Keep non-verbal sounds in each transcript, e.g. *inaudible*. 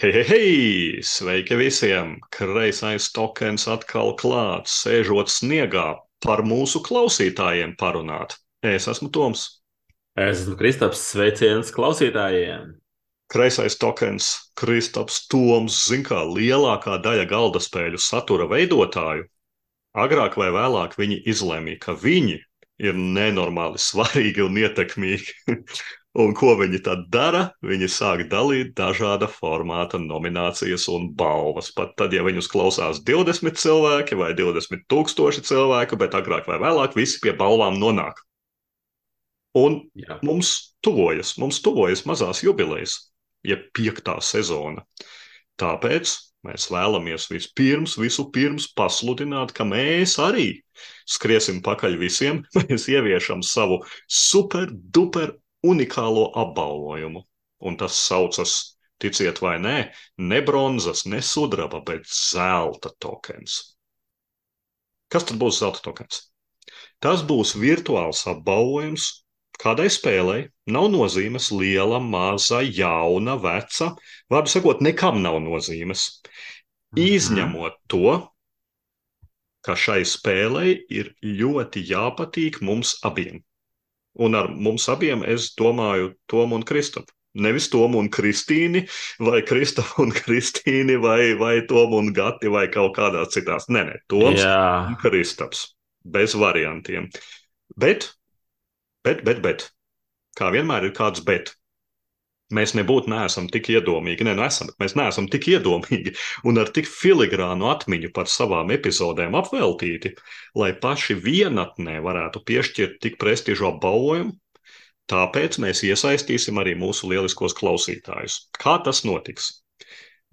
Hei, hei, hei! Sveiki visiem! Kreisais tokens atkal klāts, sēžot sniegā par mūsu klausītājiem parunāt. Es esmu Toms. Es esmu Kristaps. Sveiciens klausītājiem! Kreisais tokens, Kristaps Toms, zin kā lielākā daļa galda spēļu satura veidotāju. Agrāk vai vēlāk viņi izlēmīja, ka viņi ir nenormāli svarīgi un ietekmīgi. *laughs* Un ko viņi tad dara? Viņi sāk dalīt dažāda formāta nominācijas un balvas. Pat tad, ja viņus klausās 20 cilvēki vai 20 tūkstoši cilvēku, bet agrāk vai vēlāk visi pie balvām nonāk. Un Jā. mums tuvojas, mums tuvojas mazās jubilejas, jeb piektā sezona. Tāpēc mēs vēlamies vispirms, visu pirms pasludināt, ka mēs arī skriesim pakaļ visiem. *laughs* Mēs ieviešam savu super, duper unikālo apbalvojumu. Un tas saucas, ticiet vai nē, ne bronzas, ne sudraba, bet zelta tokens. Kas tad būs zelta tokens? Tas būs virtuāls apbalvojums kādai spēlei. Nav nozīmes liela, maza, jauna, veca. Vārdu sakot, nekam nav nozīmes. Mhm. Izņemot to, ka šai spēlei ir ļoti jāpatīk mums abiem. Un ar mums abiem es domāju Tomu un Kristapu. Nevis Tomu un Kristīni, vai Kristapu un Kristīni, vai, vai Tomu un Gati, vai kaut kādās citās. Nē, nē, Toms Jā. un Kristaps. Bez variantiem. Bet, bet, bet, bet. Kā vienmēr ir kāds bet. Mēs nebūtu neesam tik iedomīgi, ne, nu esam, bet mēs neesam tik iedomīgi un ar tik filigrānu atmiņu par savām epizodēm apveltīti, lai paši vienatnē varētu piešķirt tik prestižu apbalvojumu. Tāpēc mēs iesaistīsim arī mūsu lieliskos klausītājus. Kā tas notiks?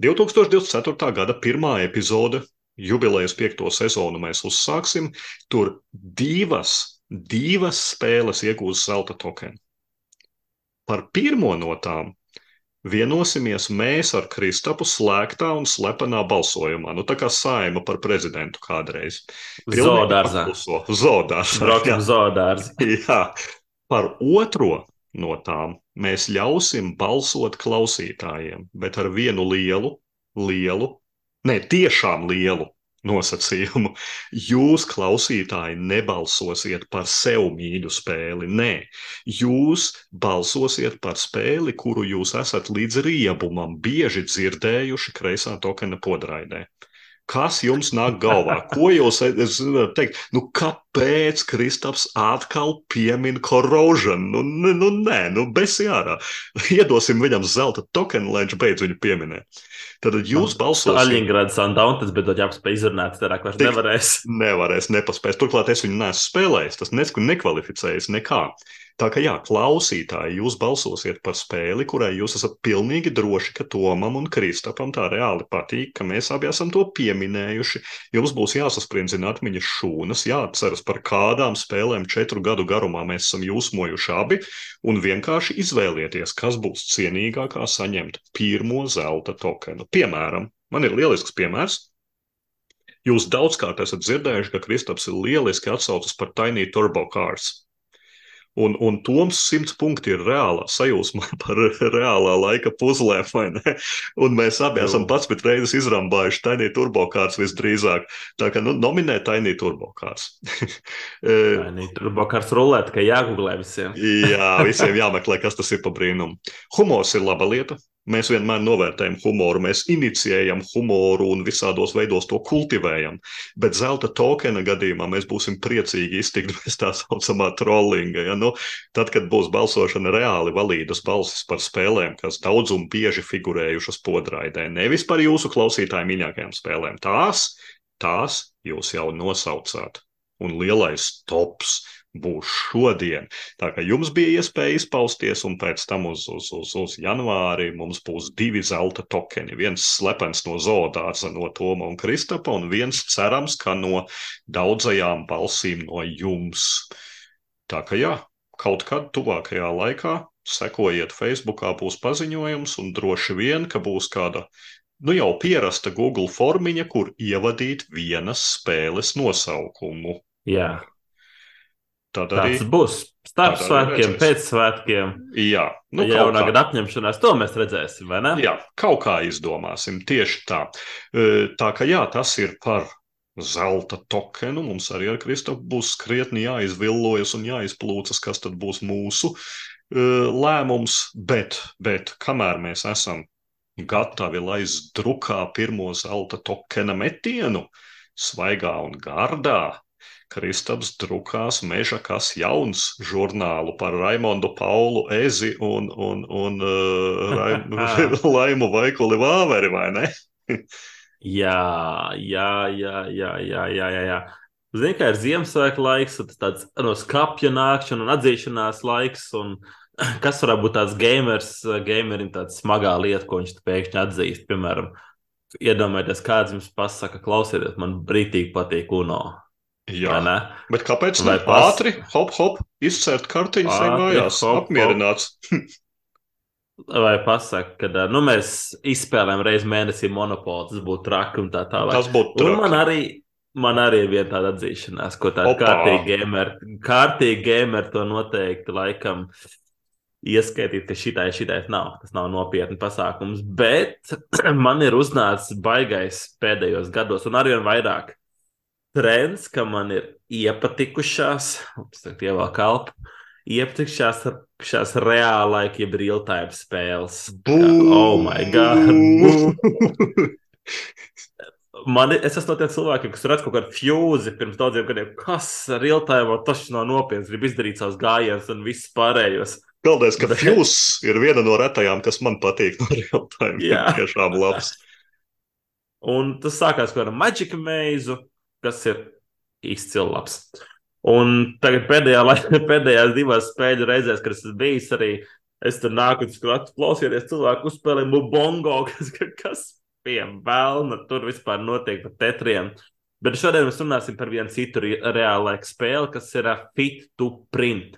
2024. gada pirmā epizode, jubilejas piekto sezonu mēs uzsāksim. Tur divas, divas spēles iegūs zelta tokenu. Par pirmo no tām vienosimies mēs ar Kristapu slēgtā un slepenā balsojumā. Nu, tā kā saima par prezidentu kādreiz. Zodārzā. Zodārzā. Braukam zodārzā. *laughs* Jā. Par otro no tām mēs ļausim balsot klausītājiem, bet ar vienu lielu, lielu, ne tiešām lielu nosacījumu. Jūs, klausītāji, nebalsosiet par sev mīļu spēli. Nē, jūs balsosiet par spēli, kuru jūs esat līdz riebumam bieži dzirdējuši kreisā tokena podraidē. Kas jums nāk galvā? Ko jūs teikt? Nu, kāpēc Kristaps atkal piemin corrosion? Nu, nu, nu nē, nu, besi ārā. Iedosim viņam zelta tokenu, lai viņš beidz viņu pieminēt. Tad jūs balsosiet. Aļņģerāds Sandauntas, bet tad jāpaspēj izrunāt, tad vairs nevarēs. Nevarēs, nepaspēs. Turklāt es viņu neesmu spēlējis, tas nekvalificējas nekā. Tā kā jā, klausītāji, jūs balsosiet par spēli, kurai jūs esat pilnīgi droši, ka Tomam un Kristapam tā reāli patīk, ka mēs abi esam to pieminējuši. Jums būs jāsasprindzina atmiņas šūnas, jāatceras par kādām spēlēm četru gadu garumā mēs esam jūsmojuši abi, un vienkārši izvēlieties, kas būs cienīgākā saņemt pirmo zelta tokenu. Piemēram, man ir lielisks piemērs. Jūs daudzkārt esat dzirdējuši, ka Kristaps ir lieliski atsaucis par Tiny Turbo Cars. Un, un Toms simts punkti ir reālā sajūsmā *laughs* par reālā laika puzlēm, vai ne? Un mēs abi esam 11 reizes izrambājuši Tainī turbokārs visdrīzāk. Tā kā nu, nominē Tainī turbokārs. *laughs* Tainī turbokārs rulēt, ka jāgooglē visiem. Jā, *laughs* visiem jāmeklē, kas tas ir pa brīnumu. Humors ir laba lieta. Mēs vienmēr novērtējam humoru, mēs inicijējam humoru un visādos veidos to kultivējam. Bet zelta tokena gadījumā mēs būsim priecīgi iztikt bez tā saucamā trollinga. Ja? Nu, tad, kad būs balsošana reāli valīdas balsis par spēlēm, kas daudz un bieži figurējušas podraidē, nevis par jūsu klausītāju mīļākajām spēlēm, tās, tās jūs jau nosaucāt. Un lielais tops būs šodien. Tā kā jums bija iespēja izpausties, un pēc tam uz, uz, uz, uz janvāri mums būs divi zelta tokeni. Viens slepens no zoodārza no Toma un Kristapa, un viens cerams, ka no daudzajām balsīm no jums. Tā kā jā, kaut kad tuvākajā laikā sekojiet Facebookā, būs paziņojums, un droši vien, ka būs kāda nu jau pierasta Google formiņa, kur ievadīt vienas spēles nosaukumu. Jā. Tad arī arī būs starp svētkiem, pēc svētkiem. jā, Nu, kaut kā. gada apņemšanās, to mēs redzēsim, vai ne? Jā, kaut kā izdomāsim tieši tā. E, Tā ka jā, tas ir par zelta tokenu. Mums arī ar Kristofu būs krietni jāizvillojas un jāizplūcas, kas tad būs mūsu e, lēmums. Bet, bet kamēr mēs esam gatavi laist drukā pirmo zelta tokena metienu, svaigā un gardā, Kristaps drukās meža kas jauns žurnālu par Raimondu Paulu Ezi un, un, un uh, *laughs* Raim, *laughs* Laimu Vaikuli Vāveri, vai ne? *laughs* Jā, jā, jā, jā, jā, jā, jā. jā. Zini, kā ir Ziemassvētku laiks, tas tāds no skapja nākšana un atzīšanās laiks. Un *clears throat* kas varētu būt tāds gamers, gamerim tāda smagā lieta, ko viņš pēkšņi atzīst? Piemēram, iedomājieties, kāds jums pasaka, klausieties, man brītīgi patīk UNO. Jā, ne? bet kāpēc Vai ne? pas- Ātri, hop, hop, izcērt kartiņu sev mājās, hop, hop. apmierināts. *laughs* Vai pasaka, ka nu, mēs izspēlējam reizes mēnesī monopolu, tas būtu traki un tā tālāk. Tas būtu Un man traki. arī, man arī ir viena tāda atzīšanās, ko tāda kārtīga gameri, kārtīgi gameri to noteikti laikam ieskaitīt, ka šitai, šitai nav. Tas nav nopietni pasākums, bet *clears throat* man ir uznācis baigais pēdējos gados un arī vairāk trends, ka man ir iepatikušās, tagad ievēl kalpu, iepatikušās šās reālaika, jeb real-time spēles. Oh my god! Bū! Man, es esmu no tiem cilvēkiem, kas redz kaut kādu fūzi pirms daudziem gadiem. Kas ar real-time tas nav nopietns, grib izdarīt savus gājienus un viss pārējos. Galvenais, ka Bet- Fuse ir viena no retajām, kas man patīk no real time. Jā. Tiešām labs. Un tas sākās ar Magic Maze, kas ir izcili labs. Un tagad pēdējā, *laughs* pēdējās divās spēļu reizēs, kad es esmu bijis arī, es tur nāku un skatu, klausieties, cilvēku uzspēlē bongo, *laughs* kas, kas pie vēlna tur vispār notiek par tetriem. Bet šodien mēs runāsim par vienu citu re- reālaiku spēli, kas ir uh, Fit to Print.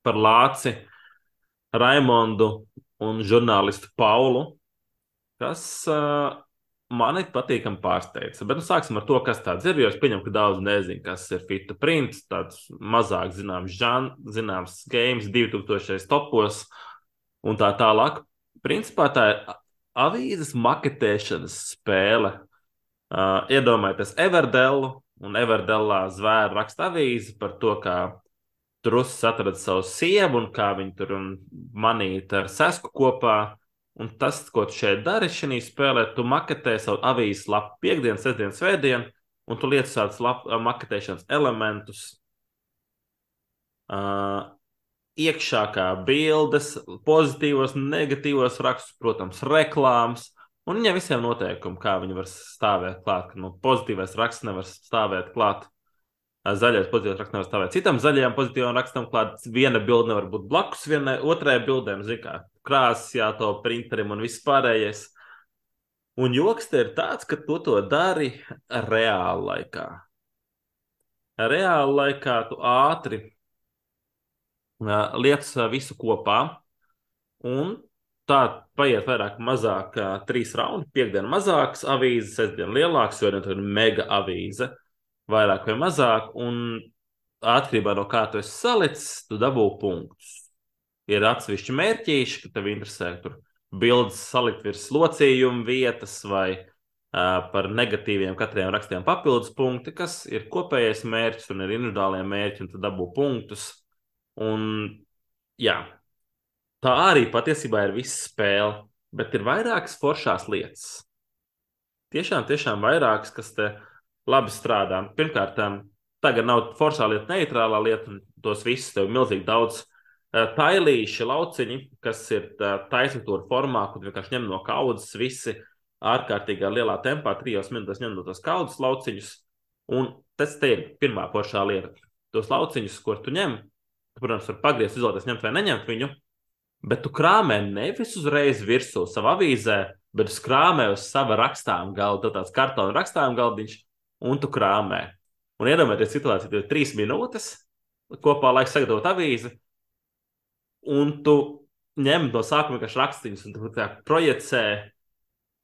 Par Lāci, Raimondu un žurnālistu Paulu, kas uh, mani patīkami pārsteidza. Bet nu, sāksim ar to, kas tāds ir. Jo es pieņemu, ka daudz nezinu, kas ir Fit to Print. Tāds mazāk zināms, žan, zināms games, 2000 topos un tā tālāk. Principā tā ir avīzes maketēšanas spēle. Uh, iedomājieties, Everdellu un Everdellā zvēra raksta avīzi par to, kā trusis atrada savu sievu un kā viņi tur manīt ar sesku kopā. Un tas, ko tu šeit dari šajā spēlē, tu maketē savu avīzes lapu piekdienas, sestdienas, svētdienas, un tu lietas tādus maketēšanas elementus. Uh, iekšā kā bildes, pozitīvos, negatīvos rakstus, protams, reklāmas. Un viņiem visiem noteikumi, kā viņi var stāvēt klāt. Nu, pozitīvais raksts nevar stāvēt klāt. Zaļais pozitīvs raksts nevar stāvēt citam zaļajam pozitīvam rakstam klāt. Viena bilde nevar būt blakus vienai otrai bildēm, zināmā krāsas jāto printerim un viss pārējais. Un joks te ir tāds, ka tu to dari reāli laikā. Reāli laikā tu ātri ā, lietas visu kopā, un tā paiet vairāk, mazāk, ā, trīs raundi. Piektdiena mazāks, avīze, sestdiena lielāks, jo tur ir mega avīze, vairāk vai mazāk. Un atkarībā no kā tu esi salicis, tu dabū punktus. Ir atsevišķi mērķīši, ka tev interesē tur bildes salikt virs locījuma vietas vai uh, par negatīviem katriem rakstiem papildus punkti, kas ir kopējais mērķis un ir individuālie mērķi, un tu dabū punktus. Un, jā, tā arī patiesībā ir visa spēle, bet ir vairākas foršās lietas. Tiešām, tiešām vairākas, kas te labi strādā. Pirmkārt, tagad nav foršā lieta, neitrālā lieta, un tos visus tev milzīgi daudz. Uh, Tailīši lauciņi, kas ir uh, taisnotūra formā, kur vienkārši ņem no kaudzes visi ārkārtīgā lielā tempā, trijos minūtēs ņem no tos kaudzes lauciņus. Un tas te ir pirmā foršā lieta. Tos lauciņus, kur tu ņem, tu, protams, var pagriezt, izvēlēties, ņemt vai neņemt viņu, bet tu krāmē nevis uzreiz virsū savā avīzē, bet tu krāmē uz sava rakstām galda, tāds kartona rakstām galdiņš, un tu krāmē. Un iedomājieties situāciju, ka ir trīs minūtes, kopā laiks sagatavot avīzi, un tu ņem no sākuma vienkārši rakstīņus, un projicē,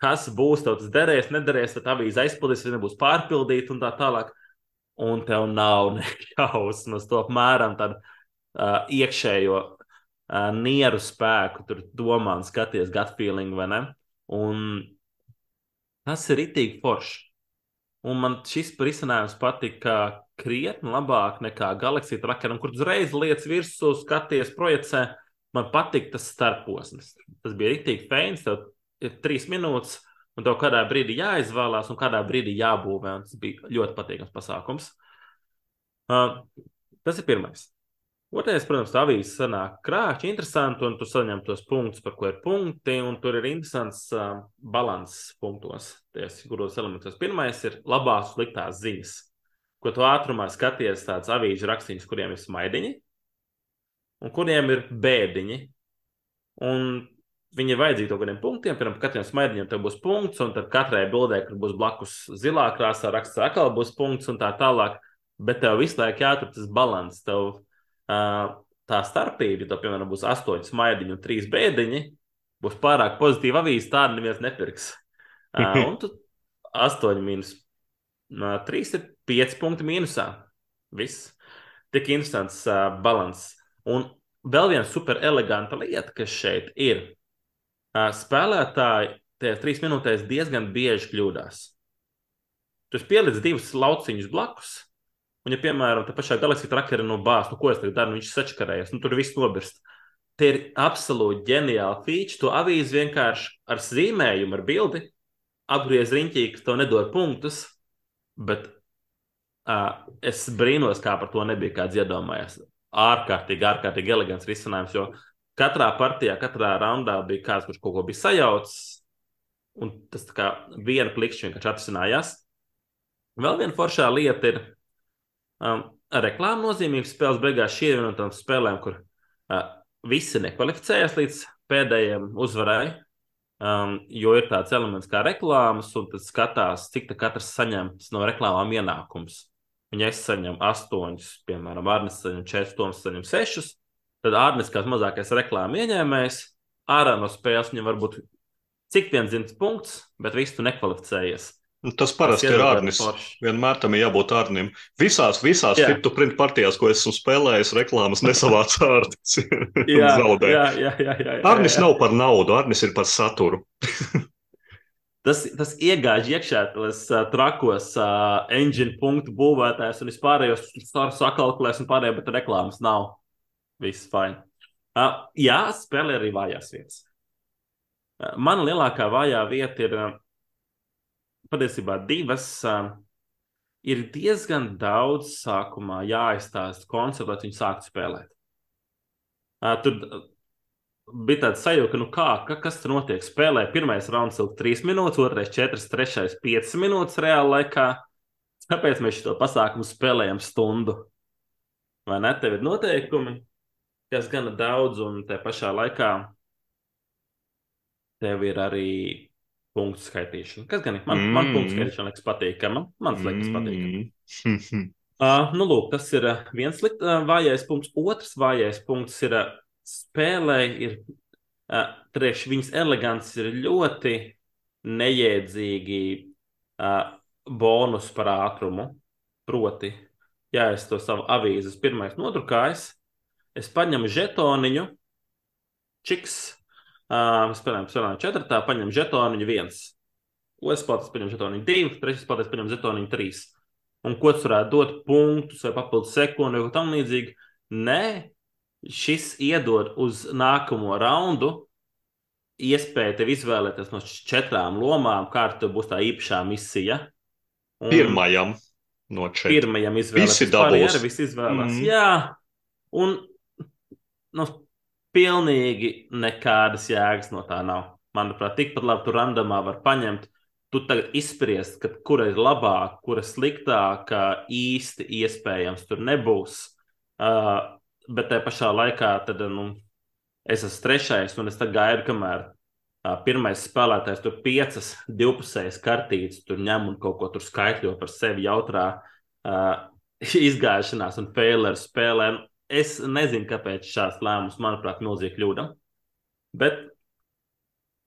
kas būs, tev tas derēs, nederēs, vai tā avīze aizpildīs, vai nebūs pārpildīta un tā tālāk. un tev nav *laughs* nejausmas to apmēram tādu uh, iekšējo uh, nieru spēku, tur domā un skaties gut feeling, vai ne? Un tas ir itīgi forši. Un man šis risinājums patika krietni labāk nekā Galaxija trackeram, kur uzreiz lietas virsū skaties, projicē. Man patīk tas starposms. Tas bija rīktīgi feins. Tev ir trīs minūtes, un tev kādā brīdī jāizvēlās, un kādā brīdī jābūvē. Tas bija ļoti patīkams pasākums. Uh, tas ir pirmais. Otrais, protams, tā avīze sanāk krāšņi, interesanti, un tu saņem tos punktus, par ko ir punkti, un tur ir interesants uh, balans punktos, ties, kuros elementos. Pirmais ir labās, sliktās ziņas, ko tu ātrumā skaties tāds avīžu rakstīns, kuriem ir smaidiņi, un kuriem ir bēdiņi. Un viņi ir vajadzīgi kaut kādiem punktiem, piemēram, katram smaidiņam tev būs punkts, un tad katrai bildē, kur būs blakus zilā krāsā, raksts atkal būs punkts, un tā tālāk. Bet tev visu laiku jāatrod tas līdzsvars. Tev tā starpība, ja piemēram būs astoņi smaidiņi un trīs bēdiņi, būs pārāk pozitīva avīze, tādu neviens nepirks. *laughs* un tu astoņi mīnus trīs ir pieci punkti mīnusā. Viss. Tik interesants uh, balans. Un vēl viena super eleganta lieta, kas šeit ir. Uh, spēlētāji tajās trīs minūtēs diezgan bieži kļūdās. Tu pieliec divus lauciņus blakus, Un, ja, piemēram, tā pašā galaksija trakerā no bāzes, nu, ko es tagad daru, nu, viņš sačakarējies, nu, tur viss nobirst. Tie ir absolūti ģeniāli feature. To avīzi vienkārši ar zīmējumu, ar bildi apgriez riņķī, kas tev nedod punktus, bet uh, es brīnos, kā par to nebija kāds iedomājies. Ārkārtīgi, ārkārtīgi elegants risinājums, jo katrā partijā, katrā raundā bija kāds, kurš kaut ko bija sajaucis, un tas kā viena klikšķi vienkārši atrisinājās. Vēl viena foršā lieta ir, Um, reklāma nozīmīga spēles beigās šī ir viena no tām spēlēm, kur uh, visi nekvalificējas līdz pēdējiem uzvarai. Um, jo ir tāds elements kā reklāmas, un tad skatās, cik katrs saņem no reklāmām ienākums. Ja es saņemu astoņus, piemēram, Arnēs saņem četrus, Toms saņem sešus, tad Arnēs, kā mazākais reklāmas ieņēmējs, ārā no spēles viņam var būt cik viens zināms punkts, bet viss tu nekvalificējies. Nu, tas parasti ir ārnis. Vienmēr tam ir jābūt ārnim. Visās, visās yeah. fit print partijās, ko esmu spēlējis, reklāmas nesavāc *laughs* ārnis. *laughs* jā, jā, jā, jā, jā, jā, ārnis jā. nav par naudu, ārnis ir par saturu. *laughs* tas, tas iegāž iekšā tos uh, trakos uh, engine punktu būvētājs un vispārējos sakalkulēs un pārējā, bet reklāmas nav. Viss fine. Uh, jā, spēlē arī vājās vietas. Uh, mana lielākā vājā vieta ir. Uh, patiesībā divas. Uh, ir diezgan daudz sākumā jāizstāsta koncepts, lai viņi sāktu spēlēt. Uh, tur bija tāds sajūta, ka, nu kā, ka, kas tur notiek? Spēlē pirmais rauns ilg 3 minūtes, otrais 4, trešais 5 minūtes reāla laikā. Kāpēc mēs šo pasākumu spēlējam stundu? Vai ne? Tev ir noteikumi, kas gana daudz, un te pašā laikā tev ir arī punktu skaitīšana. Kas gan ir? Man, mm. man punktu skaitīšana liekas patīkama. Man liekas patīkama. Mm. *laughs* uh, nu, lūk, tas ir viens likt, uh, vājais punkts. Otrs vājais punkts ir uh, spēlē, ir uh, priekš viņas elegants ir ļoti neiedzīgi uh, bonus par ātrumu. Proti, ja es to savu avīzes pirmais nodrukājis, es paņemu žetoniņu, čiks, Uh, spēlējam, spēlējam četrtā, paņem žetoniņu viens. Otrs spēlētājs paņem žetoniņu divi, trešais spēlētājs paņem žetoniņu trīs. Un ko tas varētu dot punktus vai papildus sekundi vai tam līdzīgi? Nē, šis iedod uz nākamo raundu iespēju tev izvēlēties no četrām lomām, kāda būs tā īpašā misija. Un pirmajam no četriem. Pirmajam izvēlēties. Visi dabūs. Visi izvēlēs. Mm. Jā, un nu, pilnīgi nekādas jēgas no tā nav. Manuprāt, tikpat labi tur randomā var paņemt. Tu tagad izspriest, ka kura ir labāka, kura sliktāka, īsti iespējams tur nebūs. Uh, bet tajā pašā laikā tad, nu, es esmu trešais, un es gaidu, kamēr uh, pirmais spēlētājs tur piecas divpusējas kartītes tur ņem un kaut ko tur skaitļo par sevi jautrā uh, *laughs* izgāšanās un faileru spēlē. Es nezinu, kāpēc šāds lēmums, manuprāt, milzīga kļūda. Bet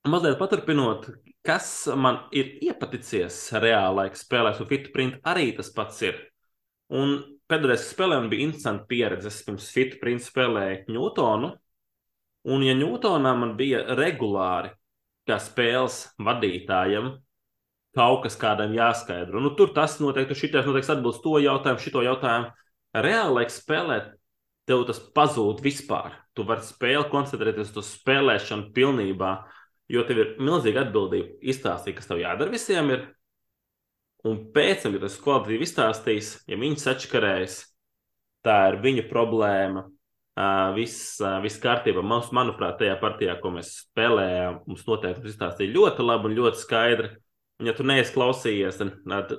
mazliet paturpinot, kas man ir iepaticies reālā laika spēlēs, un Fitprint arī tas pats ir. Un pēdējais spēlē man bija interesanta pieredze. Es pirms Fitu principu spēlēju Ņūtonu. Un, ja Ņūtonā man bija regulāri, kā spēles vadītājam, kaut kas kādam jāskaidro, nu tur tas noteikti, šitais noteikti atbilst to jautājumu, šito jautājumu. Reāli, lai spēlēt, tev tas pazūd vispār. Tu vari spēli koncentrēties uz spēlēšanu pilnībā, jo tev ir milzīga atbildība izstāstīt, kas tev jādara visiem. Ir. Un pēc tam, kad tas kvalitatīvi izstāstīs, ja viņi sačakarēs, tā ir viņa problēma. Uh, viss, uh, viss kārtībā. Mums, manuprāt, tajā partijā, ko mēs spēlējām, mums noteikti izstāstīja ļoti labi un ļoti skaidri. Un, ja tu neesi klausījies, tad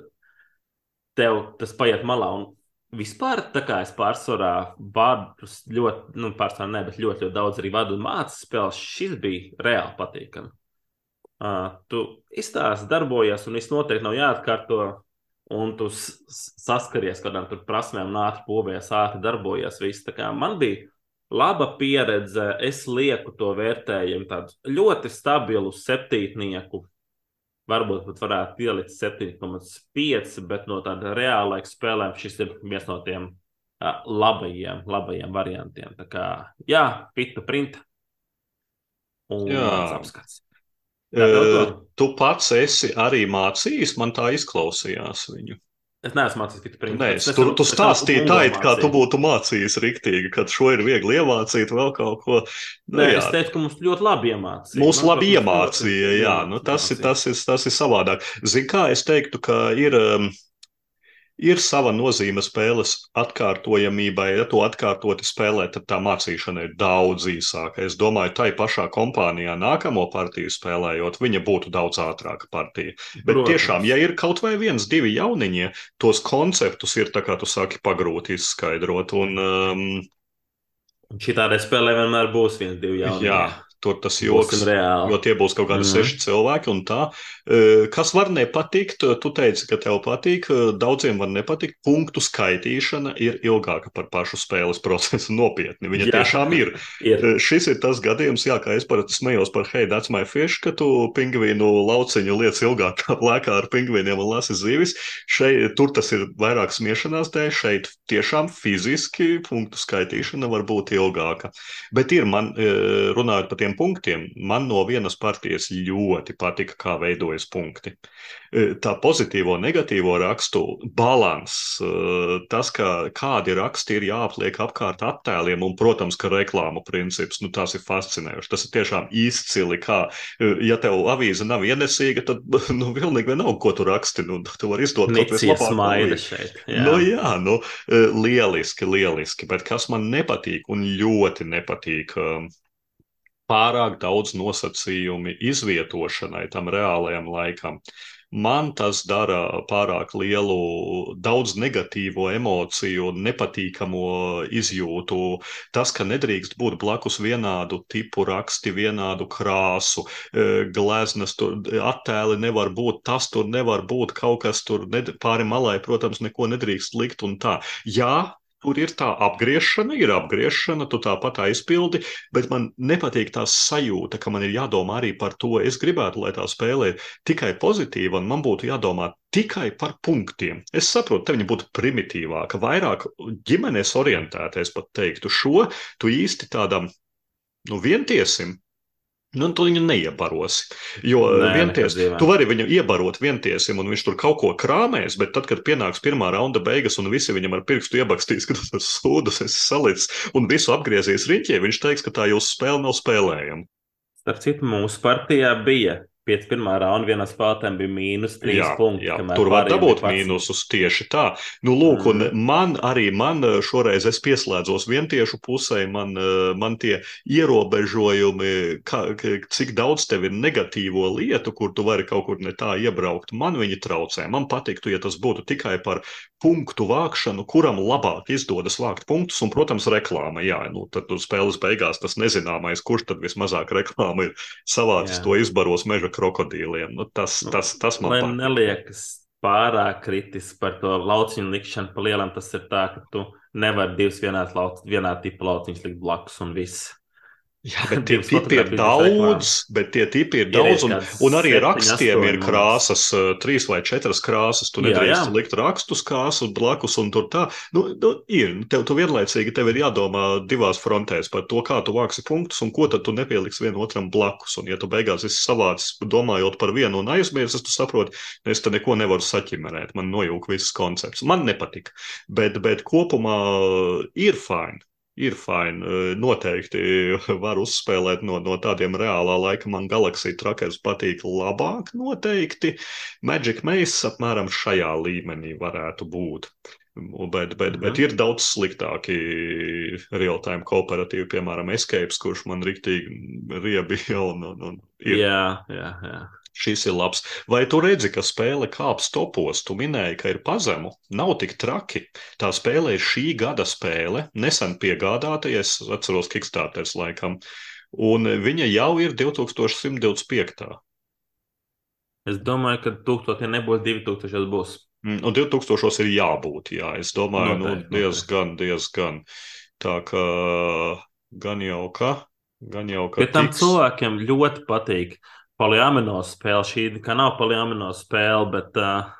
tev tas paiet malā. Un vispār tā kā es pārsvarā vadu ļoti, nu, pārsvarā ne, bet ļoti, ļoti daudz arī vadu un mācu spēles, šis bija reāli patīkami. Uh, tu izstāsti, darbojies, un viss noteikti nav jāatkārto. Un tu saskaries ar kādām prasmēm, un ātri povējies, ātri darbojies. Viss. Tā kā man bija laba pieredze, es lieku to vērtējumu tādu ļoti stabilu septītnieku varbūt pat varētu pielikt 7,5, bet no tāda reāla laika spēlēm šis ir viens no tiem uh, labajiem, labajiem variantiem. Tā kā, jā, pita printa un apskats. Uh, tu pats esi arī mācījis, man tā izklausījās viņu. Es neesmu mācījis tikai principā. Nē, es, tu, tu stāstīji tā, it kā tu būtu mācījis riktīgi, ka šo ir viegli iemācīt vēl kaut ko. Nu, Nē, jā. es teicu, ka mums ļoti labi iemācīja. Mums labi iemācīja, jā, nu, tas, ir, tas, ir, tas ir savādāk. Zini, kā es teiktu, ka ir. Um, ir sava nozīme spēles atkārtojamībai. Ja to atkārtoti spēlē, tad tā mācīšana ir daudz īsāka. Es domāju, tai pašā kompānijā nākamo partiju spēlējot, viņa būtu daudz ātrāka partija. Bet Protams. tiešām, ja ir kaut vai viens, divi jauniņi, tos konceptus ir tā kā tu saki pagrūti izskaidrot. Un, um, Šī tādai spēlē vienmēr būs viens, divi jauni. Jā, tur tas joks, jo tie būs kaut kādi mm. seši cilvēki un tā. Kas var nepatikt, tu teici, ka tev patīk, daudziem var nepatikt. Punktu skaitīšana ir ilgāka par pašu spēles *laughs* procesu nopietni. Viņa jā, tiešām ir. ir. Šis ir tas gadījums, jā, kā es parasti smējos par Hey, that's my fish, ka tu pingvīnu lauciņu liec ilgāk *laughs* lēkā ar pingvīniem un lasi zivis. Šeit, tur tas ir vairāk smiešanās dēļ, šeit tiešām fiziski punktu skaitīšana var būt ilgāka. Bet ir man, runājot par tiem tiem punktiem man no vienas partijas ļoti patika, kā veidojas punkti. E, tā pozitīvo, negatīvo rakstu balans, e, tas, ka kādi raksti ir jāapliek apkārt attēliem, un, protams, ka reklāmu princips, nu, tas ir fascinējoši. Tas ir tiešām izcili, kā, e, ja tev avīze nav ienesīga, tad, *laughs* nu, pilnīgi vienalga, ko tu raksti, nu, tu vari izdot kaut ko tādu. Jā. Nu, jā, nu, lieliski, lieliski, bet kas man nepatīk un ļoti nepatīk, pārāk daudz nosacījumu izvietošanai tam reālajam laikam. Man tas dara pārāk lielu, daudz negatīvo emociju, nepatīkamo izjūtu. Tas, ka nedrīkst būt blakus vienādu tipu raksti, vienādu krāsu, e, gleznas, tur attēli nevar būt, tas tur nevar būt, kaut kas tur pāri malai, protams, neko nedrīkst likt un tā. Jā, Tur ir tā apgriešana, ir apgriešana, tu tāpat aizpildi, bet man nepatīk tā sajūta, ka man ir jādomā arī par to. Es gribētu, lai tā spēle ir tikai pozitīva, un man būtu jādomā tikai par punktiem. Es saprotu, te viņa būtu primitīvāka, vairāk ģimenes orientēta, es pat teiktu. Šo tu īsti tādam nu, vientiesim Nu, tu viņu neiebarosi. Jo Nē, vienties, tu vari viņu iebarot vientiesim, un viņš tur kaut ko krāmēs, bet tad, kad pienāks pirmā raunda beigas, un visi viņam ar pirkstu iebakstīs, *laughs* ka tas ir sūdas, es salicis, un visu apgriezīs riņķī, viņš teiks, ka tā jūsu spēle nav spēlējama. Starp citu, mūsu partijā bija pēc pirmā raunda vienā spēlē bija mīnus 3 jā, punkti. Jā, tur var dabūt mīnusus tieši tā. Nu, lūk, mm. un man arī man šoreiz es pieslēdzos vientiešu pusē, man, man tie ierobežojumi, kā, cik daudz tev ir negatīvo lietu, kur tu vari kaut kur ne tā iebraukt, man viņi traucē. Man patiktu, ja tas būtu tikai par punktu vākšanu, kuram labāk izdodas vākt punktus, un, protams, reklāma. Jā, nu, tad tur spēles beigās tas nezināmais, kurš tad vismazāk reklāma ir savācis jā. to izbaros meža krokodīliem. Nu, tas, nu, tas, tas man patīk. neliekas pārāk kritisks par to lauciņu likšanu pa lielam. Tas ir tā, ka tu nevari divus vienādi lauc, vienā tipa lauciņus likt blakus un viss. Jā, bet *laughs* tie tipi ir daudz, bet tie tipi ir daudz, un, un arī rakstiem ir krāsas, trīs vai četras krāsas. Tu nedrīkst likt rakstus krāsu blakus un tur tā. Nu, nu ir, tev tu vienlaicīgi tev ir jādomā divās frontēs par to, kā tu vāksi punktus un ko tad tu nepieliksi vienam otram blakus. Un ja tu beigās esi savācis domājot par vienu un aizmirsis, tu saproti, es te neko nevaru saķimerēt, man nojūg viss koncepts. Man nepatika, bet, bet kopumā ir fini ir fini. Eh, noteikti *laughs* var uzspēlēt no, no tādiem reālā laika. Man Galaxija Trackers patīk labāk, noteikti. Magic Maze apmēram šajā līmenī varētu būt. Bet, bet, bet mhm. ir daudz sliktāki real-time kooperatīvi, piemēram, Escapes, kurš man rīktīgi riebi *laughs* jau un, un ir. Jā, jā, jā. Šis ir labs. Vai tu redzi, ka spēle kāps topos? Tu minēji, ka ir pazemu. Nav tik traki. Tā spēle ir šī gada spēle, nesen piegādāta, ja es atceros Kickstarters laikam, un viņa jau ir 2125. Es domāju, ka 1000 ja nebūs 2000 būs. Mm, un 2000 ir jābūt, jā. Es domāju, nu, noteikti, nu, diezgan, noteikti. diezgan. Tā kā gan jau ka, gan jau ka. Bet tam tiks... cilvēkiem ļoti patīk poliamino spēle. Šī nav poliamino spēle, bet uh,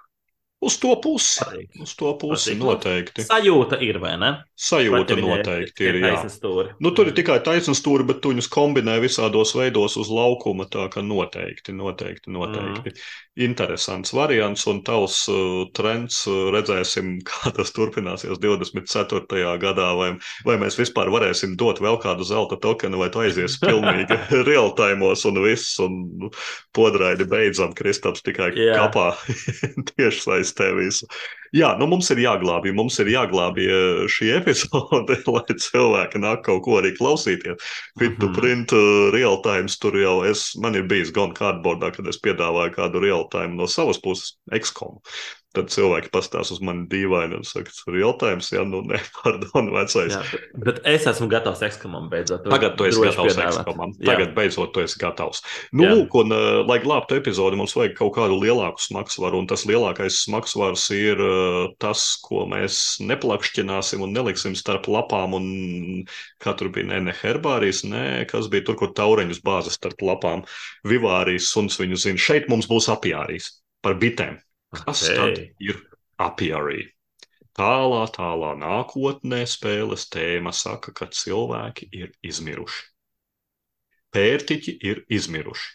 Uz to pusi. Patīk. Uz to pusi Patīk. noteikti. Sajūta ir, vai ne? Sajūta noteikti ir. ir nu, tur ir tikai taisnstūri, bet tu viņus kombinē visādos veidos uz laukuma. Tā kā noteikti, noteikti, noteikti. Mm. Interesants variants un tavs uh, trends. Uh, redzēsim, *laughs* kā tas turpināsies 24. gadā. Vai, vai mēs vispār varēsim dot vēl kādu zelta tokenu, vai tu aizies *laughs* pilnīgi real-timos un viss, un podraidi beidzam, Kristaps tikai yeah. kapā *laughs* tieši saistībā testē visu. Jā, nu mums ir jāglābj, mums ir jāglābj eh, šī epizode, *laughs* lai cilvēki nāk kaut ko arī klausīties. Fit to mhm. print, uh, real time, tur jau es, man ir bijis gan cardboardā, kad es piedāvāju kādu real time no savas puses, XCOM. Tad cilvēki pastāsta uz mani dīvaini un saka, tas ir jautājums, ja nu ne, *laughs* pardon, vecais. Jā, bet es esmu gatavs ekskamam beidzot. Tagad tu esi gatavs ekskamam. Tagad Jā. beidzot tu esi gatavs. Nu, Jā. lūk, un, uh, lai glābtu epizodi, mums vajag kaut kādu lielāku smagsvaru, un tas lielākais smagsvars ir uh, tas, ko mēs neplakšķināsim un neliksim starp lapām, un kā tur bija, ne, ne herbārijas, ne, kas bija tur, kur taureņus bāzes starp lapām, vivārijas, suns viņu zina. Šeit mums būs apjārijas par bitēm. Kas okay. tad ir apiarī? Tālā, tālā nākotnē spēles tēma saka, ka cilvēki ir izmiruši. Pērtiķi ir izmiruši.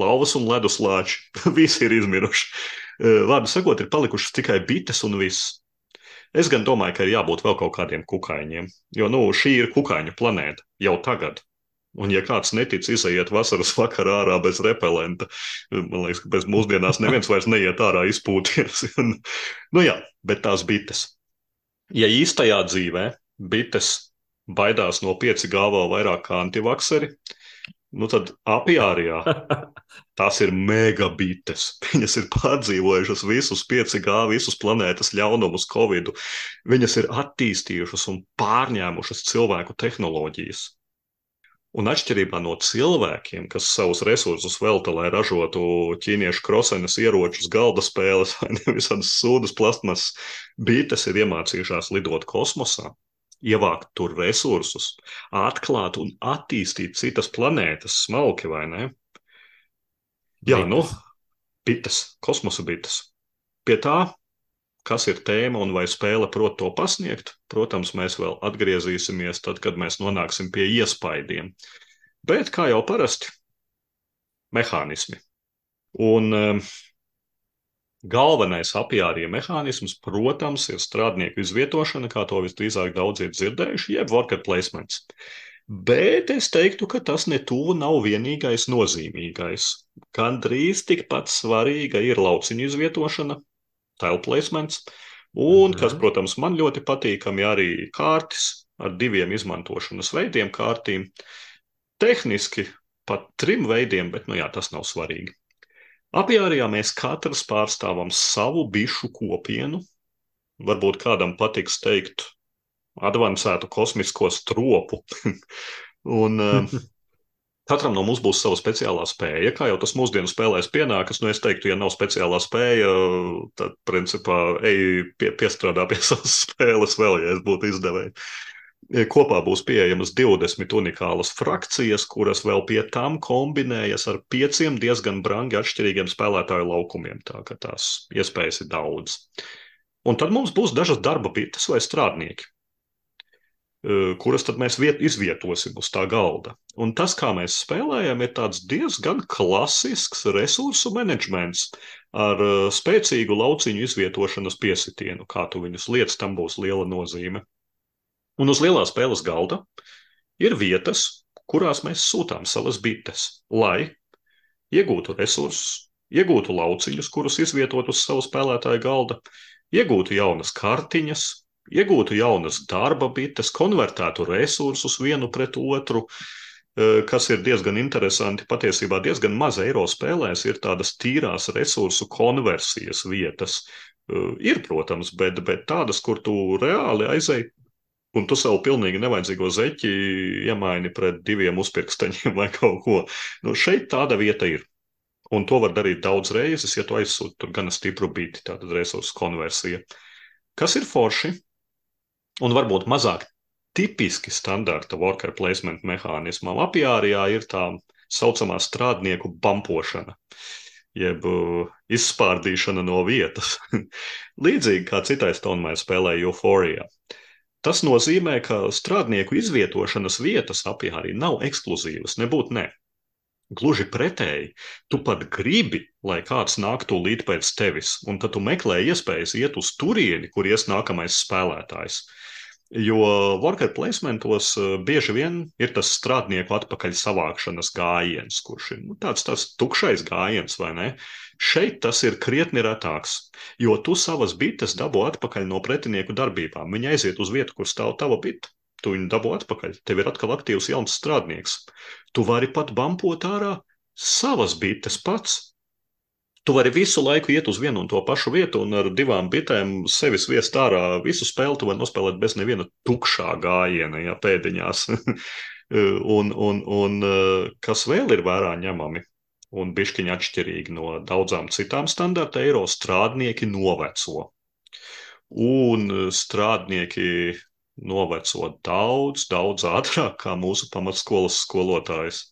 Lauvas un leduslāči *laughs* visi ir izmiruši. Vārdu sakot, ir palikušas tikai bites un viss. Es gan domāju, ka ir jābūt vēl kaut kādiem kukaiņiem, jo nu, šī ir kukaiņu planēta jau tagad. Un, ja kāds netic izaiet vasaras vakarā ārā bez repelenta, man liekas, ka bez mūsdienās neviens vairs neiet ārā izpūties. *laughs* nu jā, bet tās bites. Ja īstajā dzīvē bites baidās no 5G vēl vairāk kā antivakseri, nu tad apiārijā *laughs* tās ir megabites. Viņas ir pārdzīvojušas visus 5G, visus planētas ļaunumus, Covid. Viņas ir attīstījušas un pārņēmušas cilvēku tehnoloģijas. Un atšķirībā no cilvēkiem, kas savus resursus velta, lai ražotu ķīniešu krosenes ieročus, galda spēles vai *laughs* visādas sūdas plasmas, bites ir iemācījušās lidot kosmosā, ievākt tur resursus, atklāt un attīstīt citas planētas, smalki vai ne? Jā, bites. nu, bites, kosmosa bites. Pie tā kas ir tēma un vai spēle prot to pasniegt, protams, mēs vēl atgriezīsimies tad, kad mēs nonāksim pie iespaidiem. Bet, kā jau parasti, mehānismi. Un um, galvenais apjārija mehānisms, protams, ir strādnieku izvietošana, kā to visdrīzāk daudz ir dzirdējuši, jeb worker placements. Bet es teiktu, ka tas ne tuvu nav vienīgais nozīmīgais. Gan drīz tikpat svarīga ir lauciņu izvietošana, tile placements. Un, kas, mhm. protams, man ļoti patīkami, arī kārtas ar diviem izmantošanas veidiem, kārtīm. Tehniski pat trim veidiem, bet nu, jā, tas nav svarīgi. Apjārijā mēs katrs pārstāvam savu bišu kopienu. Varbūt kādam patiks teikt, advancētu kosmisko stropu. *laughs* un, *laughs* Katram no mums būs sava speciālā spēja. Kā jau tas mūsdienu spēlēs pienākas, nu es teiktu, ja nav speciālā spēja, tad principā ej pie, piestrādā pie *laughs* savas spēles vēl, ja es būtu izdevēji. Kopā būs pieejamas 20 unikālas frakcijas, kuras vēl pie tam kombinējas ar pieciem diezgan brangi atšķirīgiem spēlētāju laukumiem. Tā kā tās iespējas ir daudz. Un tad mums būs dažas darba bites vai strādnieki, kuras tad mēs viet, izvietosim uz tā galda. Un tas, kā mēs spēlējam, ir diezgan klasisks resursu menedžments ar spēcīgu lauciņu izvietošanas piesitienu. Kā tu viņus liec, tam būs liela nozīme. Un uz lielā spēles galda ir vietas, kurās mēs sūtām savas bites, lai iegūtu resursus, iegūtu lauciņus, kurus izvietot uz savu spēlētāju galda, iegūtu jaunas kartiņas, iegūtu jaunas darba bites, konvertētu resursus vienu pret otru, e, kas ir diezgan interesanti. Patiesībā diezgan maz eiro spēlēs ir tādas tīrās resursu konversijas vietas. E, ir, protams, bet, bet tādas, kur tu reāli aizēji un tu savu pilnīgi nevajadzīgo zeķi iemaini pret diviem uzpirksteņiem *laughs* vai kaut ko. Nu, šeit tāda vieta ir. Un to var darīt daudz reizes, ja tu aizsūti gana stipru biti, tātad resursu konversija. Kas ir forši? Un varbūt mazāk tipiski standarta worker placement mehānismam. Apjārijā ir tā saucamā strādnieku bampošana, jeb uh, izspārdīšana no vietas. *laughs* Līdzīgi kā citais tonmēr spēlē Euphoria. Tas nozīmē, ka strādnieku izvietošanas vietas apjārī nav ekskluzīvas, nebūtu ne. Gluži pretēji, tu pat gribi, lai kāds nāktu līdz pēc tevis, un tad tu meklē iespējas iet uz turieni, kur ies nākamais spēlētājs. Jo worker placementos eh, bieži vien ir tas strādnieku atpakaļ savākšanas gājiens, kurš ir nu, tāds, tāds tukšais gājiens, vai ne? Šeit tas ir krietni retāks, jo tu savas bites dabū atpakaļ no pretinieku darbībām. Viņi aiziet uz vietu, kur stāv tava bita. Tu viņu dabū atpakaļ. Tev ir atkal aktīvs jauns strādnieks. Tu vari pat bampot ārā savas bites pats, Tu vari visu laiku iet uz vienu un to pašu vietu, un ar divām bitēm sevi viest ārā. Visu spēli tu vari nospēlēt bez neviena tukšā gājiena, ja pēdiņās. *laughs* un, un, un kas vēl ir vērā ņemami, un bišķiņi atšķirīgi no daudzām citām standarta eiro, strādnieki noveco. Un strādnieki noveco daudz, daudz ātrāk kā mūsu pamatskolas skolotājs.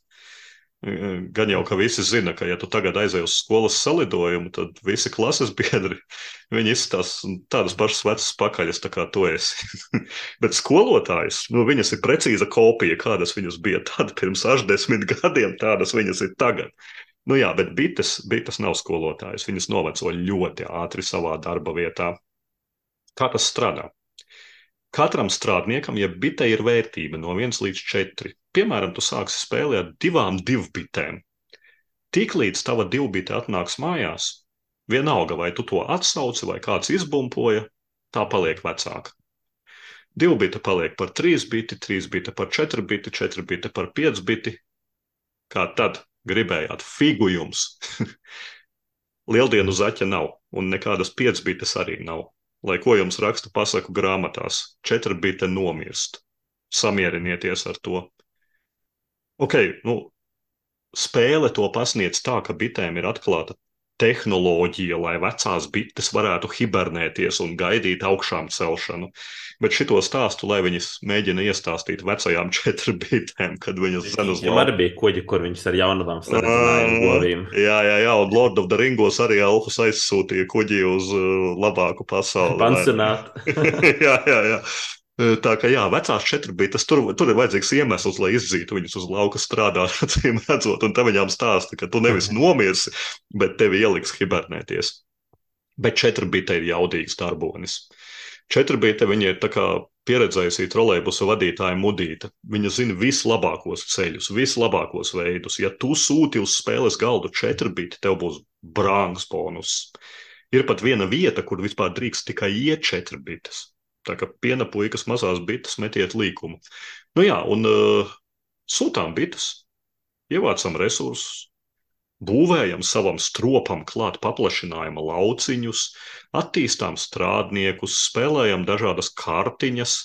Gan jau, ka visi zina, ka, ja tu tagad aizej uz skolas salidojumu, tad visi klases biedri viņi izstāsta tādas pašas vecas pakaļas, tā kā tu esi. *laughs* Bet skolotājs, nu, viņas ir precīza kopija, kādas viņas bija tad pirms 80 gadiem, tādas viņas ir tagad. Nu jā, bet bites, bites nav skolotājs. Viņas noveco ļoti ātri savā darba vietā. Kā tas strādā? Katram strādniekam, ja bitē ir vērtība no 1 līdz 4, piemēram, tu sāksi spēli ar divām divbitēm. Tiklīdz tava divbite atnāks mājās, vienalga vai tu to atsauci vai kāds izbumpoja, tā paliek vecāka. Divbita paliek par trīs biti, trīs bita par četru biti, četru bita par pieci biti. Kā tad gribējāt figu jums? *laughs* Lieldienu zaķa nav, un nekādas piecbites arī nav lai ko jums raksta pasaku grāmatās, četri bite nomirst. Samierinieties ar to. Ok, nu, spēle to pasniedz tā, ka bitēm ir atklāta tehnoloģija, lai vecās bites varētu hibernēties un gaidīt augšām celšanu. Bet šito stāstu, lai viņas mēģina iestāstīt vecajām *laughs* četrām bitēm, kad viņas zina uz Viņam arī bija kuģi, kur viņas ar jaunavām sarunājām govīm. Jā, jā, jā, un Lord of the Ringos arī elfus aizsūtīja kuģi uz uh, labāku pasauli. Pansionāt. *laughs* jā, jā, jā. Tā kā jā, vecās četrbites, tur, tur ir vajadzīgs iemesls, lai izdzītu viņus uz lauka strādāt, *laughs* acīm redzot, un te viņām stāsta, ka tu nevis mhm. nomirsi, bet tevi ieliks hibernēties. Bet četrbite ir jaudīgs darbonis. Četrbite viņa ir tā kā pieredzējusi trolēbusu vadītāja mudīta. Viņa zina vislabākos ceļus, vislabākos veidus. Ja tu sūti uz spēles galdu četrbiti, tev būs brāngs bonus. Ir pat viena vieta, kur vispār drīkst tikai iet četrbites Tā kā piena puikas mazās bites metiet līkumu. Nu jā, un uh, sūtām bites, ievācam resursus, būvējam savam stropam klāt paplašinājuma lauciņus, attīstām strādniekus, spēlējam dažādas kartiņas,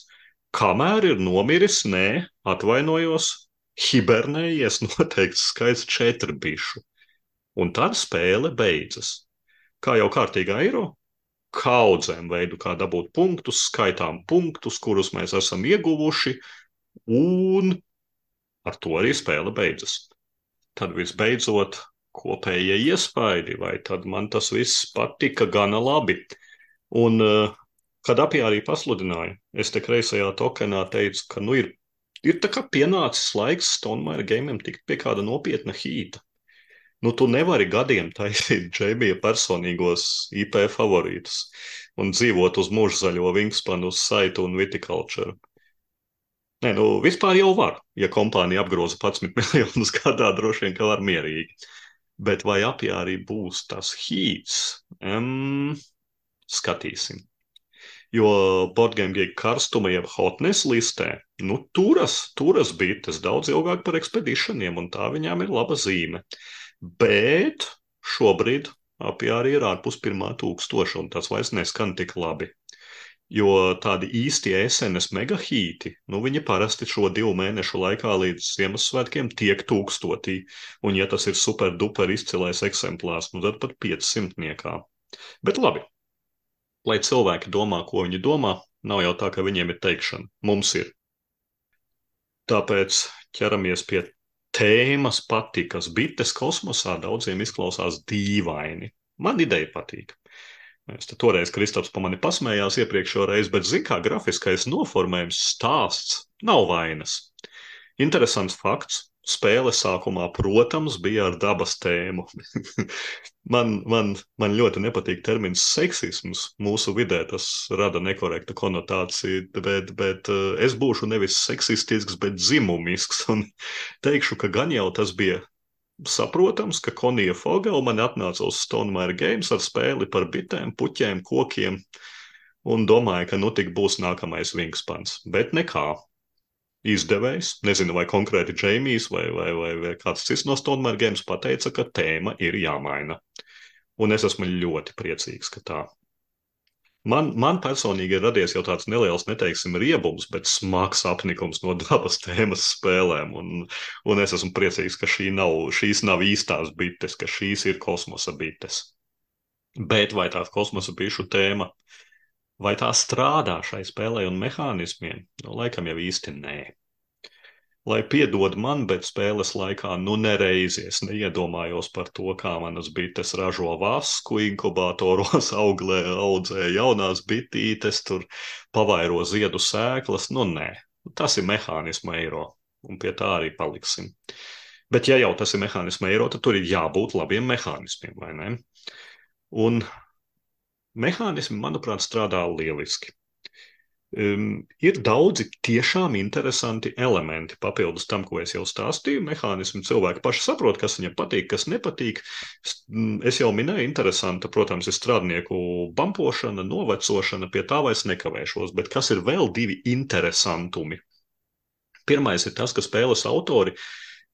kamēr ir nomiris, nē, atvainojos, hibernējies *laughs* noteikts skaits četru bišu. Un tad spēle beidzas. Kā jau kārtīgā eiro, kaudzēm veidu, kā dabūt punktus, skaitām punktus, kurus mēs esam ieguvuši, un ar to arī spēle beidzas. Tad visbeidzot, kopējie iespaidi, vai tad man tas viss patika gana labi. Un, uh, kad apjā arī pasludināju, es te kreisajā tokenā teicu, ka nu ir, ir pienācis laiks Stonemaier gamiem tikt pie kāda nopietna hīta. Nu, tu nevari gadiem taisīt Džeimija personīgos IP favorītus un dzīvot uz mūžzaļo wingspanu, uz saitu un viticulture. Nē, nu, vispār jau var. Ja kompānija apgroza 11 *laughs* miljonus gadā, droši vien, ka var mierīgi. Bet vai apjā arī būs tas hīts? Um, skatīsim. Jo Geek karstuma jeb hotness listē, nu, turas, turas bites daudz ilgāk par ekspedīšaniem, un tā viņām ir laba zīme. Uh, bet šobrīd apjāri ir ārpus pirmā tūkstoša, un tas vairs neskan tik labi. Jo tādi īsti esenes megahīti, nu viņi parasti šo divu mēnešu laikā līdz Ziemassvētkiem tiek tūkstotī, un ja tas ir super duper izcilais eksemplārs, nu tad pat 500 niekā. Bet labi, lai cilvēki domā, ko viņi domā, nav jau tā, ka viņiem ir teikšana. Mums ir. Tāpēc ķeramies pie tēmas patikas. Bites kosmosā daudziem izklausās dīvaini. Man ideja patīk. Es toreiz Kristaps pa mani pasmējās iepriekšējā reizē, bet zina, kā grafiskais noformējums stāsts nav vainas. Interesants fakts. Spēle sākumā, protams, bija ar dabas tēmu. *laughs* man, man, man ļoti nepatīk termins seksisms. Mūsu vidē tas rada nekorektu konotāciju, bet, bet eh, es būšu nevis seksistisks, bet dzimumisks. Un teikšu, ka gan jau tas bija saprotams, ka Konija Fogela man atnāca uz Stonemaier Games ar spēli par bitēm, puķiem, kokiem un domāju, ka nu tik būs nākamais Wingspans. Bet nekā izdevējs, nezinu, vai konkrēti Džeimijs vai, vai, vai, vai kāds cits no Stonemaier Games pateica, ka tēma ir jāmaina. Un es esmu ļoti priecīgs, ka tā. Man, man personīgi ir radies jau tāds neliels, neteiksim, riebums, bet smags apnikums no *laughs* dabas tēmas spēlēm. Un, un es esmu priecīgs, ka šī nav, šīs nav īstās bites, ka šīs ir kosmosa bites. Bet vai tā kosmosa bišu tēma Vai tā strādā šai spēlei un mehānismiem? Nu, laikam jau īsti nē. Lai piedod man, bet spēles laikā nu nereizi es neiedomājos par to, kā manas bites ražo vasku, inkubatoros *laughs* auglē, audzē jaunās bitītes, tur pavairo ziedu sēklas. Nu nē, tas ir mehānisma eiro, un pie tā arī paliksim. Bet, ja jau tas ir mehānisma eiro, tad tur ir jābūt labiem mehānismiem, vai ne? Un Mehānismi, manuprāt, strādā lieliski. Um, ir daudzi tiešām interesanti elementi papildus tam, ko es jau stāstīju. Mehānismi cilvēki paši saprot, kas viņiem patīk, kas nepatīk. Es jau minēju, interesanta, protams, ir strādnieku bampošana, novecošana, pie tā vairs nekavēšos. Bet kas ir vēl divi interesantumi? Pirmais ir tas, ka spēles autori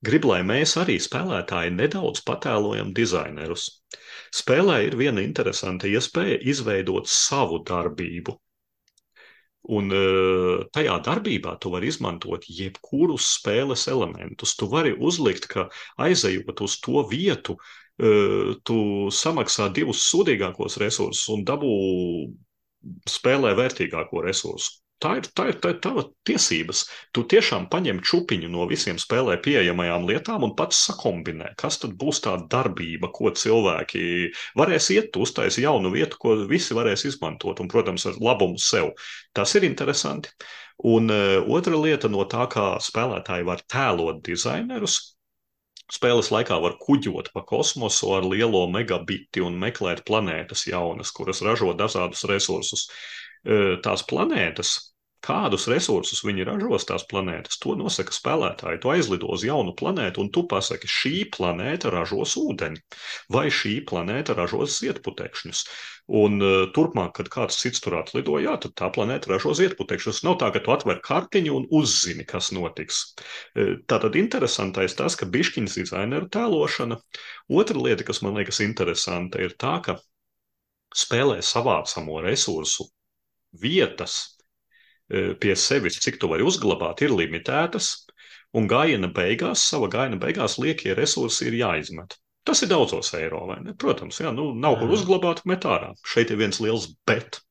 grib, lai mēs arī spēlētāji nedaudz patēlojam dizainerus. Spēlē ir viena interesanta iespēja izveidot savu darbību. Un uh, tajā darbībā tu vari izmantot jebkurus spēles elementus. Tu vari uzlikt, ka aizejot uz to vietu, uh, tu samaksā divus sūdīgākos resursus un dabū spēlē vērtīgāko resursu. Tā ir, tā ir, tā ir tava tiesības. Tu tiešām paņem čupiņu no visiem spēlē pieejamajām lietām un pats sakombinē, kas tad būs tā darbība, ko cilvēki varēs iet, uztais jaunu vietu, ko visi varēs izmantot, un, protams, ar labumu sev. Tas ir interesanti. Un uh, otra lieta no tā, kā spēlētāji var tēlot dizainerus, Spēles laikā var kuģot pa kosmosu ar lielo megabiti un meklēt planētas jaunas, kuras ražo dažādus resursus. Tās planētas Kādus resursus viņi ražos tās planētas, to nosaka spēlētāji. Tu aizlido uz jaunu planētu, un tu pasaki, šī planēta ražos ūdeni, vai šī planēta ražos ziedputekšņus. Un uh, turpmāk, kad kāds cits tur atlido, jā, tad tā planēta ražo ziedputekšņus. Nav tā, ka tu atver kartiņu un uzzini, kas notiks. Uh, Tātad interesantais tas, ka bišķiņas dizaineru tēlošana. Otra lieta, kas man liekas interesanta, ir tā, ka spēlē savācamo resursu vietas Eh, pie sevis, cik tu vari uzglabāt, ir limitētas, un gājiena beigās, sava gājiena beigās liekie resursi ir jāizmet. Tas ir daudzos eiro, vai ne? Protams, jā, nu, nav kur uzglabāt, met ārā. Šeit ir viens liels bet.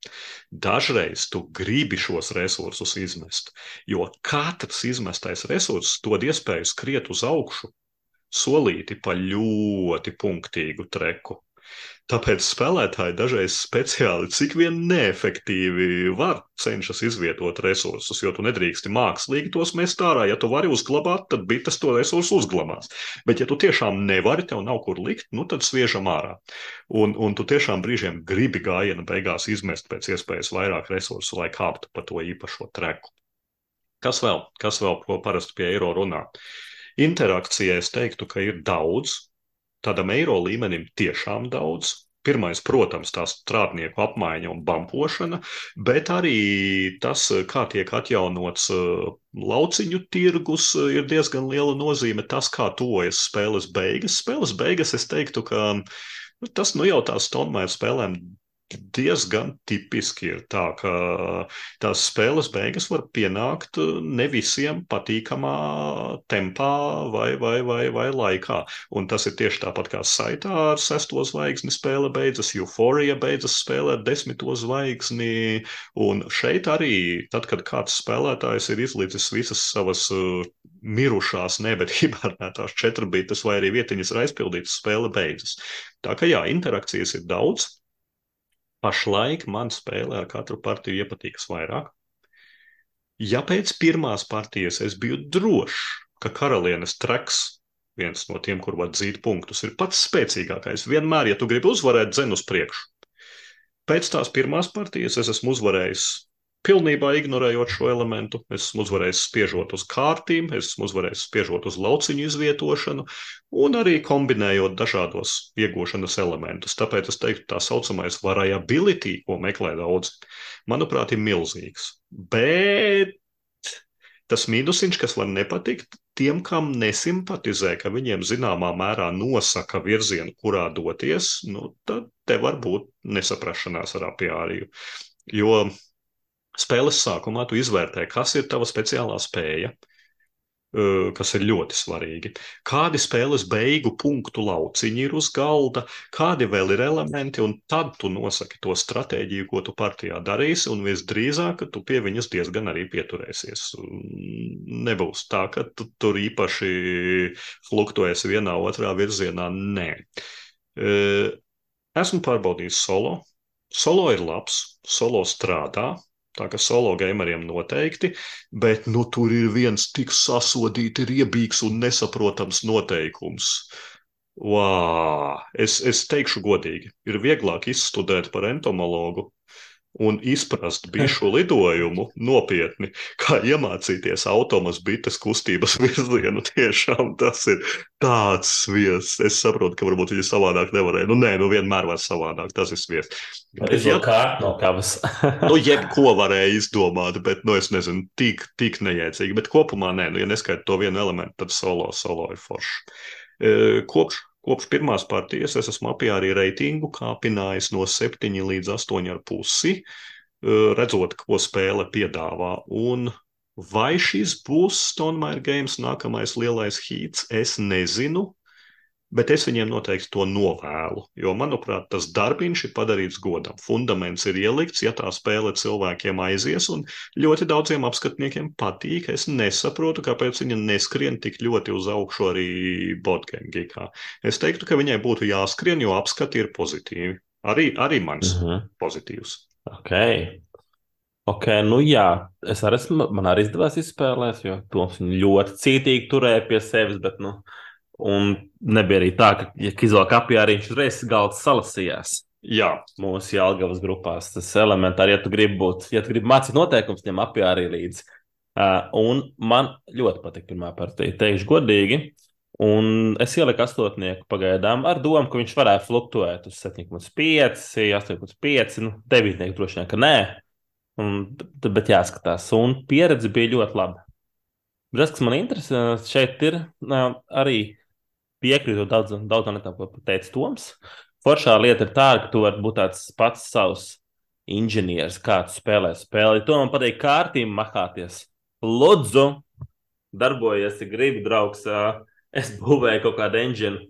Dažreiz tu gribi šos resursus izmest, jo katrs izmestais resurss dod iespēju skriet uz augšu solīti pa ļoti punktīgu treku. Tāpēc spēlētāji dažreiz speciāli, cik vien neefektīvi var cenšas izvietot resursus, jo tu nedrīksti mākslīgi tos mest ārā. Ja tu vari uzglabāt, tad bites to resursu uzglabās. Bet, ja tu tiešām nevari, tev nav kur likt, nu tad sviežam ārā. Un, un tu tiešām brīžiem gribi gājiena beigās izmest pēc iespējas vairāk resursu, lai kāptu pa to īpašo treku. Kas vēl? Kas vēl, ko parasti pie eiro runā? Interakcijai es teiktu, ka ir daudz, tādam eiro līmenim tiešām daudz. Pirmais, protams, tā strādnieku apmaiņa un bampošana, bet arī tas, kā tiek atjaunots uh, lauciņu tirgus, uh, ir diezgan liela nozīme. Tas, kā tuvojas spēles beigas. Spēles beigas, es teiktu, ka nu, tas nu jau tās Stonemaja spēlēm diezgan tipiski ir tā, ka tās spēles beigas var pienākt ne visiem patīkamā tempā vai, vai, vai, vai laikā. Un tas ir tieši tāpat kā saitā ar sesto zvaigzni spēle beidzas, Euphoria beidzas spēlē ar desmito zvaigzni. Un šeit arī, tad, kad kāds spēlētājs ir izlicis visas savas uh, mirušās, ne, bet *laughs* hibernētās četrbites vai arī vietiņas ir aizpildītas, spēle beidzas. Tā kā jā, interakcijas ir daudz, Pašlaik man spēlē ar katru partiju iepatīkas vairāk. Ja pēc pirmās partijas es biju drošs, ka karalienes treks, viens no tiem, kur var dzīt punktus, ir pats spēcīgākais, vienmēr, ja tu gribi uzvarēt, dzen uz priekšu. Pēc tās pirmās partijas es esmu uzvarējis pilnībā ignorējot šo elementu. Es esmu uzvarējis spiežot uz kārtīm, es esmu uzvarējis spiežot uz lauciņu izvietošanu un arī kombinējot dažādos iegūšanas elementus. Tāpēc es teiktu, tā saucamais variability, ko meklē daudz, manuprāt, ir milzīgs. Bet tas mīnusiņš, kas var nepatikt, tiem, kam nesimpatizē, ka viņiem zināmā mērā nosaka virzienu, kurā doties, nu, tad te var būt nesaprašanās ar apiāriju. Jo spēles sākumā tu izvērtē, kas ir tava speciālā spēja, kas ir ļoti svarīgi. Kādi spēles beigu punktu lauciņi ir uz galda, kādi vēl ir elementi, un tad tu nosaki to stratēģiju, ko tu partijā darīsi, un visdrīzāk tu pie viņas diezgan arī pieturēsies. Nebūs tā, ka tu tur īpaši fluktuēsi vienā otrā virzienā. Nē. Esmu pārbaudījis solo. Solo ir labs, solo strādā, Tā kā solo gameriem noteikti, bet nu, tur ir viens tik sasodīti riebīgs un nesaprotams noteikums. Wow. Es, es teikšu godīgi, ir vieglāk izstudēt par entomologu un izprast bišu lidojumu nopietni, kā iemācīties automas bites kustības virzienu. Tiešām tas ir tāds sviests. Es saprotu, ka varbūt viņi savādāk nevarēja. Nu, nē, nu vienmēr var savādāk. Tas ir sviests. Bet, ja kā no kavas? nu, jebko varēja izdomāt, bet, nu, es nezinu, tik, tik nejēdzīgi. Bet kopumā, nē, nu, ja neskaidro to vienu elementu, tad solo, solo ir forši. Kopš Kopš pirmās partijas es esmu apjāri reitingu kāpinājis no 7 līdz 8,5, redzot, ko spēle piedāvā. Un vai šis būs Stonemaier Games nākamais lielais hīts, es nezinu bet es viņiem noteikti to novēlu. Jo, manuprāt, tas darbiņš ir padarīts godam. Fundaments ir ielikts, ja tā spēle cilvēkiem aizies, un ļoti daudziem apskatniekiem patīk. Es nesaprotu, kāpēc viņa neskrien tik ļoti uz augšu arī Botgangikā. Es teiktu, ka viņai būtu jāskrien, jo apskati ir pozitīvi. Arī, arī mans uh mhm. -huh. pozitīvs. Okay. Ok, nu jā, es arī esmu, man arī izdevās izspēlēt, jo Toms ļoti cītīgi turēja pie sevis, bet, nu, Un nebija arī tā, ka, ja Kizo kapjā arī viņš uzreiz galds salasījās. Jā. Mūsu Jālgavas grupās tas elementāri, ja tu gribi būt, ja tu gribi mācīt noteikumus, tiem apjā arī līdzi. Uh, un man ļoti patīk pirmā partija, teikšu godīgi. Un es ieliku astotnieku pagaidām ar domu, ka viņš varētu fluktuēt uz 7,5, 8,5, nu, 9, droši vien, ka nē. Un, bet jāskatās, un pieredze bija ļoti laba. Tas, kas man interesē, šeit ir arī piekrītu daudz, daudz no tā, ko teica Toms. Foršā lieta ir tā, ka tu vari būt tāds pats savs inženieris, kāds spēlē spēli. To man patīk kārtīm mahāties. Lūdzu, darbojies, ja gribi, draugs. Es būvēju kaut kādu enģinu.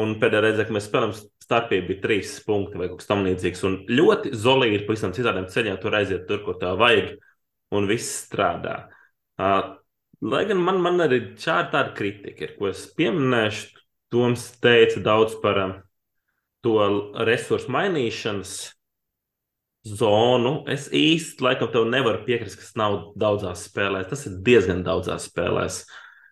Un pēdējā reizē, kad mēs spēlējām, starpība bija trīs punkti vai kaut kas tamlīdzīgs. Un ļoti zolīgi ir pavisam citādiem ceļiem, tur aiziet tur, kur tā vajag, un viss strādā. Lai gan man, man arī šāda tāda kritika ir, ko es pieminēšu. Toms teica daudz par uh, to resursu mainīšanas zonu. Es īsti laikam tev nevaru piekrist, ka tas nav daudzās spēlēs. Tas ir diezgan daudzās spēlēs.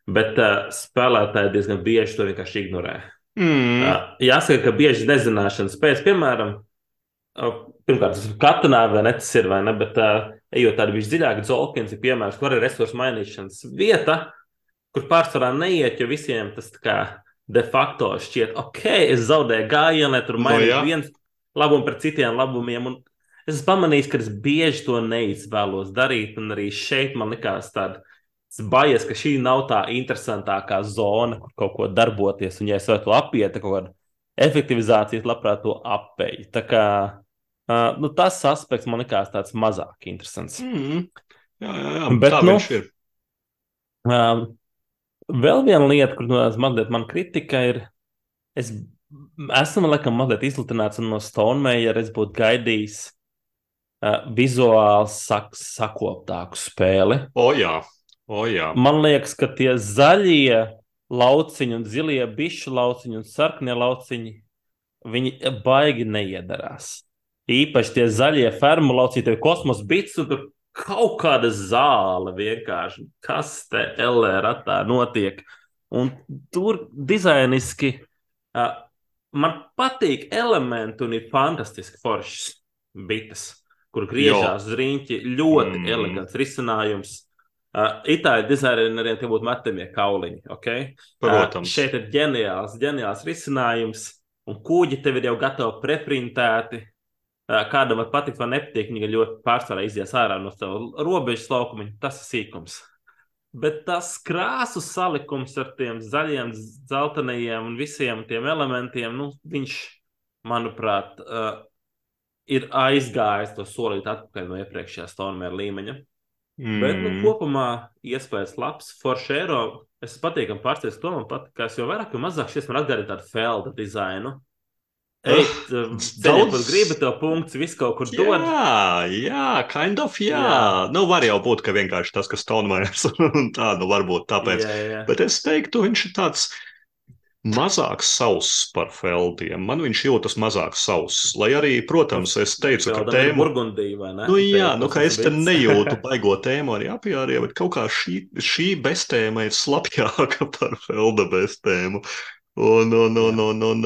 Bet uh, spēlētāji diezgan bieži to vienkārši ignorē. Mm. Uh, jāsaka, ka bieži nezināšanas pēc, piemēram, uh, pirmkārt, tas ir katanā vai ne, tas ir vai ne, bet uh, ejot tādu visdziļāk, Zolkins ir piemērs, kur ir resursu mainīšanas vieta, kur pārsvarā neiet, jo visiem tas tā kā de facto šķiet, ok, es zaudēju gājienu, tur mainīju no, viens labumu pret citiem labumiem. Un es esmu pamanījis, ka es bieži to neizvēlos darīt, un arī šeit man likās tāda bajas, ka šī nav tā interesantākā zona, kur kaut ko darboties. Un, ja es varētu apiet kaut kādu efektivizāciju, labprāt to apēju. Tā kā uh, nu, tas aspekts man likās tāds mazāk interesants. Mm. Jā, jā, jā. Bet, tā nu, ir. Uh, vēl viena lieta, kur mazliet man kritika ir, es esmu laikam mazliet izlutināts no Stonemeja, es būtu gaidījis uh, vizuāli sak sakoptāku spēli. O, jā. O, jā. Man liekas, ka tie zaļie lauciņi un zilie bišu lauciņi un sarkanie lauciņi, viņi baigi neiedarās. Īpaši tie zaļie fermu lauciņi, tev ir kosmos bits un tur kaut kāda zāle vienkārši. Kas te LRT notiek? Un tur dizainiski uh, man patīk elementi un ir fantastiski foršas bites kur griežās zriņķi. Ļoti mm. elegants risinājums. Uh, Itāļu dizaineriem tie būtu metamie kauliņi. Okay? Protams. Uh, šeit ir ģeniāls, ģeniāls risinājums, un kūģi tev ir jau gatavi preprintēti. Kādam var patikt, vai nepatīk, viņa ļoti pārsvarā izies ārā no sava robežas laukuma. Tas ir sīkums. Bet tas krāsu salikums ar tiem zaļiem, zeltainajiem un visiem tiem elementiem, nu, viņš, manuprāt, uh, ir aizgājis to solīt atpakaļ no iepriekšējā Stormēra līmeņa. Mm. Bet nu, kopumā iespējas labs, forši eiro. Es patīkami pārsteigts, to man patīk, jo vairāk vai mazāk šis man atgādina tādu felda dizainu. Uh, daudz gribi to punktu, visu kaut kur dod. Jā, jā, kind of, jā. jā. Nu, var jau būt, ka vienkārši tas, kas Stonemajas *laughs* un tā, nu, varbūt tāpēc. Jā, jā. Bet es teiktu, viņš ir tāds mazāk sauss par Feldiem. Man viņš jūtas mazāk sauss. Lai arī, protams, es teicu, ka tēma Burgundija vai ne? Nu, jā, nu, ka es te nejūtu *laughs* baigo tēmu arī apjārī, bet kaut kā šī, šī bestēma ir slapjāka *laughs* par Felda bestēmu. Un, un, un, un, un,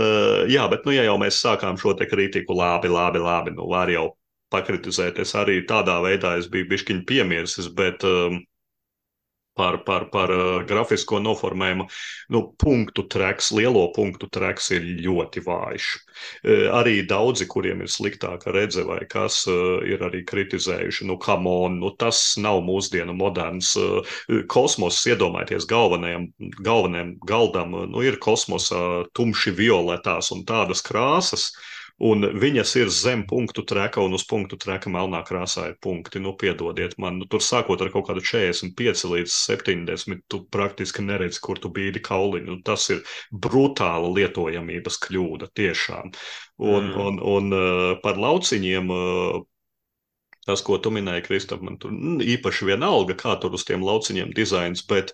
jā, bet, nu, ja jau mēs sākām šo te kritiku, labi, labi, labi, nu, var jau pakritizēt. Es arī tādā veidā es biju bišķiņ piemirsis, bet um, par, par, par uh, grafisko noformējumu. Nu, punktu treks, lielo punktu treks ir ļoti vājš. Uh, arī daudzi, kuriem ir sliktāka redze vai kas, uh, ir arī kritizējuši, nu, kam on, nu, tas nav mūsdienu moderns. Kosmos, iedomājieties, galvenajam, galvenajam galdam, nu, ir kosmosa tumši violetās un tādas krāsas. Un viņas ir zem punktu treka, un uz punktu treka melnā krāsā ir punkti. Nu, piedodiet man, nu, tur sākot ar kaut kādu 45 līdz 70, tu praktiski neredzi, kur tu bīdi kauliņu. Tas ir brutāla lietojamības kļūda tiešām. Un, mm. un, un uh, par lauciņiem. Uh, Tas, ko tu minēji, Kristap, man tur īpaši vienalga, kā tur uz tiem lauciņiem dizains, bet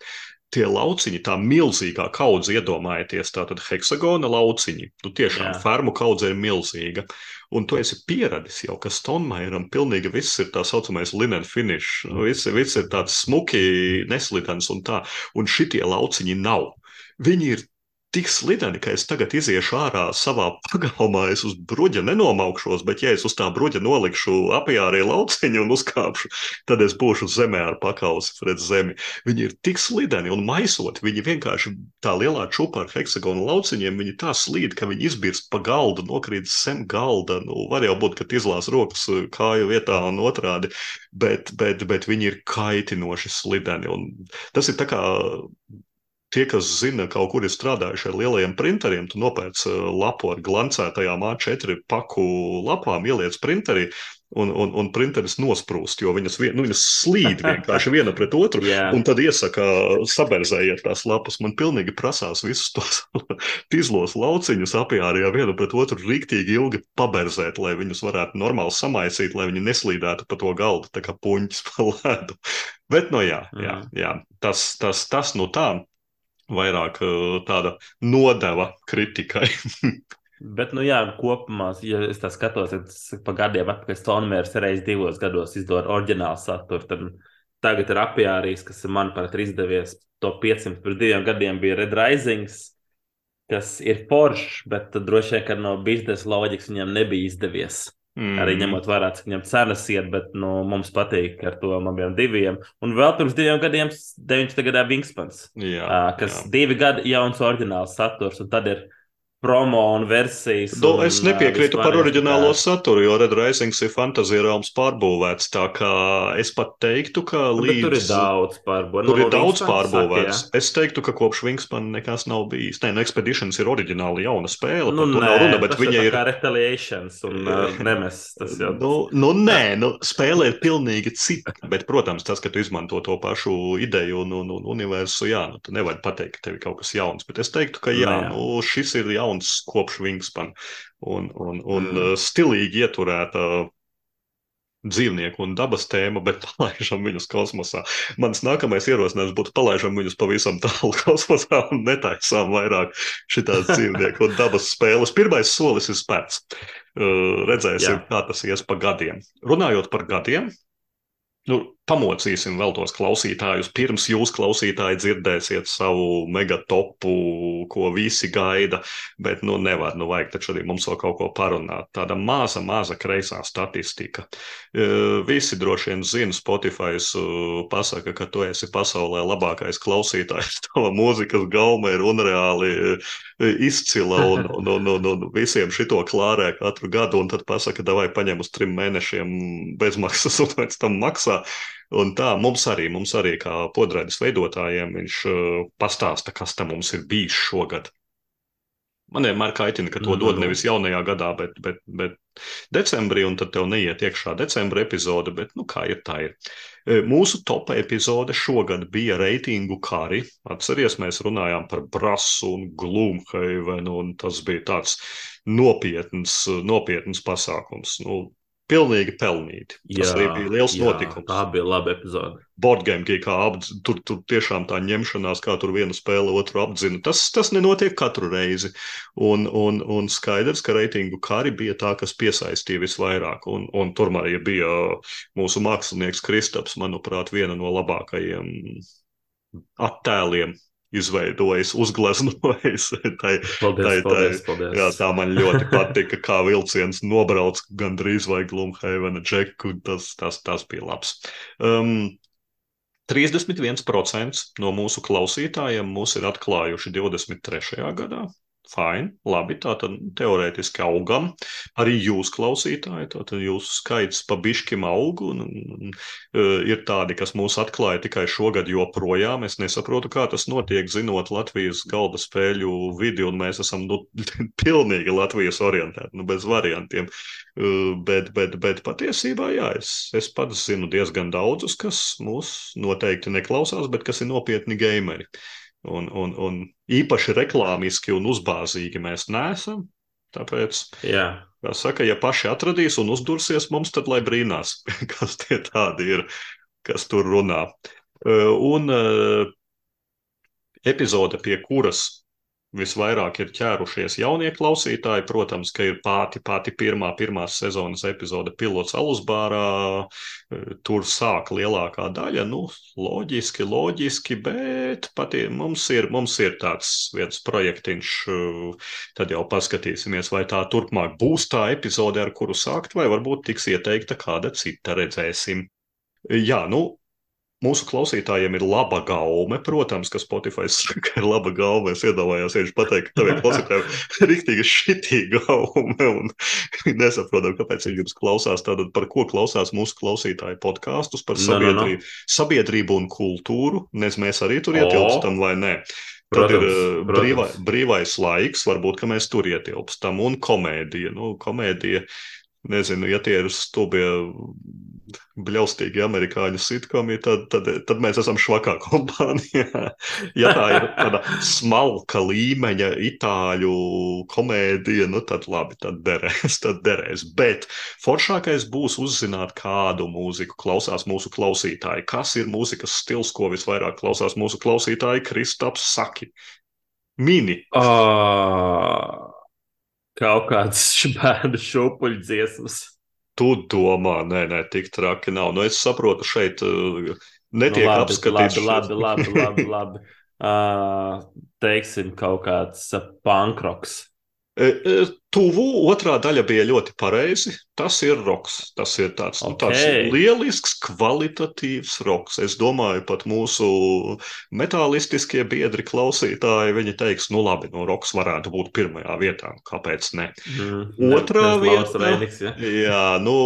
tie lauciņi, tā milzīgā kaudze, iedomājieties, tā tad heksagona lauciņi. Nu, tiešām Jā. fermu kaudze ir milzīga. Un tu esi pieradis jau, ka Stonemajeram pilnīgi viss ir tā saucamais linen finish. Nu, viss, viss ir tāds smuki, neslidens un tā. Un šitie lauciņi nav. Viņi ir tik slideni, ka es tagad iziešu ārā savā pagalmā, es uz bruģa nenomaukšos, bet ja es uz tā bruģa nolikšu apjārī lauciņu un uzkāpšu, tad es būšu zemē ar pakausi pret zemi. Viņi ir tik slideni un maisot, viņi vienkārši tā lielā čupa ar heksagonu lauciņiem, viņi tā slīd, ka viņi izbirst pa galdu, nokrīt zem galda. Nu, var jau būt, ka izlās rokas kāju vietā un otrādi, bet, bet, bet viņi ir kaitinoši slideni. Un tas ir tā kā tie, kas zina, kaut kur ir strādājuši ar lielajiem printeriem, tu nopērc eh, lapu ar glancētajām A4 paku lapām, ieliec printerī, un, un, un printeris nosprūst, jo viņas, vien, nu, viņas slīd vienkārši viena pret otru. Jā. Un tad iesaka, saberzējiet tās lapas. Man pilnīgi prasās visus tos *laughs* tīzlos lauciņus apjārijā vienu pret otru rīktīgi ilgi paberzēt, lai viņus varētu normāli samaisīt, lai viņi neslīdētu pa to galdu, tā kā puņķis pa *laughs* ledu. Bet, nu jā, jā, Mm. jā. Tas, tas, tas nu tā, vairāk uh, tāda nodeva kritikai. *laughs* Bet, nu, jā, kopumā, ja es tā skatos, tad pa gadiem atpakaļ Stonemērs reizes divos gados izdod oriģinālu saturu. Tad tagad ir apjārījis, kas man pat ir izdevies. To 500 pirms diviem gadiem bija Red Risings, kas ir foršs, bet droši vien, ka no biznesa loģikas viņam nebija izdevies. Mm. Arī ņemot vērā, cik viņam cenas iet, bet nu, mums patīk ar to abiem diviem. Un vēl pirms diviem gadiem, 19. gadā Wingspans, jā, kas jā. divi gadi jauns oriģināls saturs, un tad ir promo un versijas. Do, un, es nepiekrītu par oriģinālo tā- saturu, jo Red Risings ir fantāzija rāms pārbūvēts. Tā kā es pat teiktu, ka Nu, līdz. Tur ir daudz pārbūvēts. Tur ir daudz pārbūvēts. Es teiktu, ka kopš Wingspan nekas nav bijis. Nē, no Expeditions ir oriģināli jauna spēle. Nu, nē, nav runa, bet viņa ir. ir. kā retaliations un uh, *laughs* nemes. Tas jau Nu, nu, nē, nu, spēle ir pilnīgi cita. Bet, protams, tas, ka tu izmanto to pašu ideju un, un, un universu, jā, nu, tu nevari pateikt, ka tev ir kaut kas jauns. Bet es teiktu, ka jā, Nu, jā. nu, šis ir jauns kopš Wingspan un, un, un Mm. mm. stilīgi ieturēta dzīvnieku un dabas tēma, bet *laughs* palaidām viņus kosmosā. Mans nākamais ierosinājums būtu palaidām viņus pavisam tālu *laughs* kosmosā un netaisām vairāk šitās *laughs* dzīvnieku un dabas spēles. Pirmais solis ir spērts. Uh, redzēsim, Jā. kā tas ies pa gadiem. Runājot par gadiem, nu, pamocīsim vēl tos klausītājus. Pirms jūs, klausītāji, dzirdēsiet savu megatopu, ko visi gaida, bet nu nevar, nu vajag taču arī mums vēl kaut ko parunāt. Tāda maza, maza kreisā statistika. E, Visi droši vien zina, Spotify e, pasaka, ka tu esi pasaulē labākais klausītājs. *laughs* Tava mūzikas gauma ir unreāli e, izcila un, un, un, un, un visiem šito klārē katru gadu, un tad pasaka, davai paņem uz trim mēnešiem bezmaksas un pēc tam maksā. Un tā mums arī, mums arī kā podraidas veidotājiem, viņš uh, pastāsta, kas tam mums ir bijis šogad. Man vienmēr kaitina, ka to Nu, dod nu. nevis jaunajā gadā, bet, bet, bet decembrī, un tad tev neiet iekšā decembra epizode, bet nu kā ir tā ir. E, Mūsu top epizode šogad bija reitingu kari. Atceries, mēs runājām par Brasu un Glumhavenu, un tas bija tāds nopietns, nopietns pasākums. Nu, pilnīgi pelnīti. Tas arī bija liels jā, notikums. Tā bija laba epizode. Boardgame geek, kā apdz, tur, tur tiešām tā ņemšanās, kā tur viena spēle otru apdzina. Tas, tas nenotiek katru reizi. Un, un, un skaidrs, ka reitingu kari bija tā, kas piesaistīja visvairāk. Un, un tur arī bija mūsu mākslinieks Kristaps, manuprāt, viena no labākajiem attēliem izveidojis, uzgleznojis. *laughs* tai, Paldies, Tai- paldies, paldies. Jā, tā man ļoti patika, kā vilciens nobrauc gandrīz vai Glumhavena džeku. Tas, tas, tas bija labs. Um, 31% no mūsu klausītājiem mūs ir atklājuši 23. gadā. Fine, labi, tā tad teorētiski augam. Arī jūs, klausītāji, tātad jūsu skaits pa bišķim aug, un, un, un uh, ir tādi, kas mūs atklāja tikai šogad joprojām. Es nesaprotu, kā tas notiek, zinot Latvijas galda spēļu vidi, un mēs esam nu, *laughs* pilnīgi Latvijas orientēti, nu, bez variantiem. Uh, bet, bet, bet patiesībā, jā, es, es pats zinu diezgan daudzus, kas mūs noteikti neklausās, bet kas ir nopietni gameri. Un, un, un īpaši reklāmiski un uzbāzīgi mēs neesam. Tāpēc, Jā, kā saka, ja paši atradīs un uzdursies mums, tad lai brīnās, *laughs* kas tie tādi ir, kas tur runā. Un epizode, pie kuras visvairāk ir ķērušies jaunie klausītāji, protams, ka ir pati, pati pirmā, pirmās sezonas epizode pilots Alusbārā. Uh, Tur sāk lielākā daļa, nu, loģiski, loģiski, bet pati, mums, ir, mums ir tāds viens projektiņš, uh, tad jau paskatīsimies, vai tā turpmāk būs tā epizode, ar kuru sākt, vai varbūt tiks ieteikta kāda cita, redzēsim. Jā, nu, Mūsu klausītājiem ir laba gaume. Protams, ka Spotify saka, ka ir laba gaume. Es iedomājos, ja viņš pateiks, ka taviem klausītājiem ir rīktīgi šitīga gaume. Un *laughs* nesaprotam, kāpēc viņi jums klausās. Tātad par ko klausās mūsu klausītāji podkāstus, par No, no, no. sabiedrību, sabiedrību un kultūru. Nes mēs arī tur ietilpstam vai nē. Tad Protams, ir eh, brīvai, protams. brīvais laiks, varbūt, ka mēs tur ietilpstam, un komēdija. Nu, komēdija nezinu, ja tie ir stulbie bļaustīgi amerikāņu sitkomi, tad, tad, tad mēs esam švakā kompānijā. *laughs* ja tā ir tāda smalka līmeņa itāļu komēdija, nu tad labi, tad derēs, *laughs* tad derēs. Bet foršākais būs uzzināt, kādu mūziku klausās mūsu klausītāji. Kas ir mūzikas stils, ko visvairāk klausās mūsu klausītāji? Kristaps Saki. Mini. Uh, kaut kāds *laughs* bērnu šūpuļu dziesmas. Tu domā, nē, nē, tik traki nav. Nu, es saprotu, šeit uh, netiek nu, labi, apskatīts. Labi, labi, labi. labi, labi. *laughs* Uh, teiksim, kaut kāds uh, pankroks. E, e, tuvu otrā daļa bija ļoti pareizi. Tas ir roks. Tas ir tāds, okay. nu, tāds lielisks, kvalitatīvs roks. Es domāju, pat mūsu metālistiskie biedri, klausītāji, viņi teiks, nu labi, nu roks varētu būt pirmajā vietā. Kāpēc ne? Mm, otrā ne, vieta. Veidiks, ja? Jā, nu,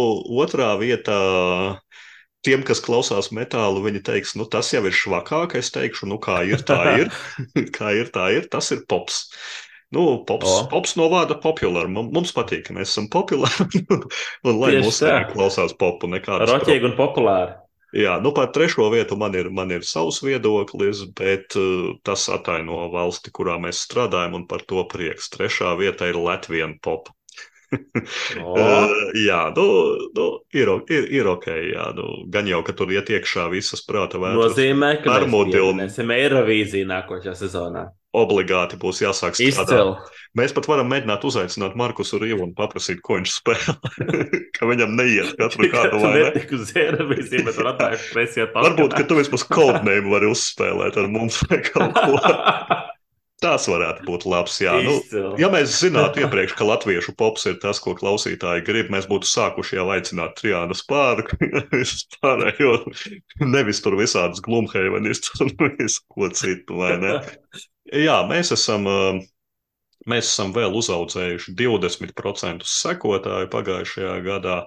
otrā vietā. Tiem, kas klausās metālu, viņi teiks, nu, tas jau ir švakāk. Es teikšu, nu, kā ir, tā ir. *laughs* kā ir, tā ir. Tas ir pops. Nu, pops, oh. pops no vārda populāra. Mums patīk, ka mēs esam populāri. un *laughs* lai mums klausās popu, nekādas. Roķīgi un populāri. Jā, nu par trešo vietu man ir, man ir savs viedoklis, bet uh, tas ataino valsti, kurā mēs strādājam, un par to prieks. Trešā vieta ir Latvija pop. oh. *laughs* uh, jā, nu, nu ir, ir, ir ok. Jā, nu, gan jau, ka tur iet iekšā visas prāta vērtības. Nozīmē, ka mēs esam Eirovīzija nākošajā sezonā obligāti būs jāsāk strādāt. Mēs pat varam mēģināt uzaicināt Markusu Rīvu un paprasīt, ko viņš spēlē. *laughs* ka viņam neiet katru kādu laiku. Varbūt, ka tu vismaz kodnēm vari uzspēlēt ar mums vai kaut ko. *laughs* Tas varētu būt labs. Jā. Nu, ja mēs zinātu iepriekš, ka latviešu pops ir tas, ko klausītāji grib, mēs būtu sākuši jau aicināt Triānu spārku, *laughs* vispārējo, nevis tur visādus glumheivenistus un visu ko citu, vai ne? Jā, mēs esam, mēs esam vēl uzaudzējuši 20% sekotāju pagājušajā gadā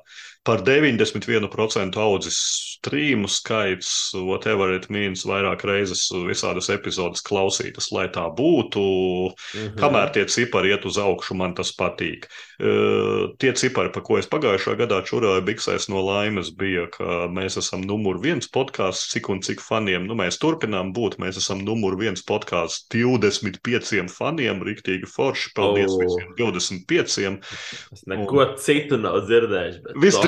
par 91% audzis streamu skaits, whatever it means, vairāk reizes visādas epizodes klausītas, lai tā būtu. Mm -hmm. Kamēr tie cipari iet uz augšu, man tas patīk. Uh, tie cipari, pa ko es pagājušā gadā čurāju biksēs no laimes, bija, ka mēs esam numur viens podkāsts, cik un cik faniem. Nu, mēs turpinām būt, mēs esam numur viens podkāsts 25 faniem, riktīgi forši. Paldies oh. visiem 25. Es neko un... citu nav dzirdējis.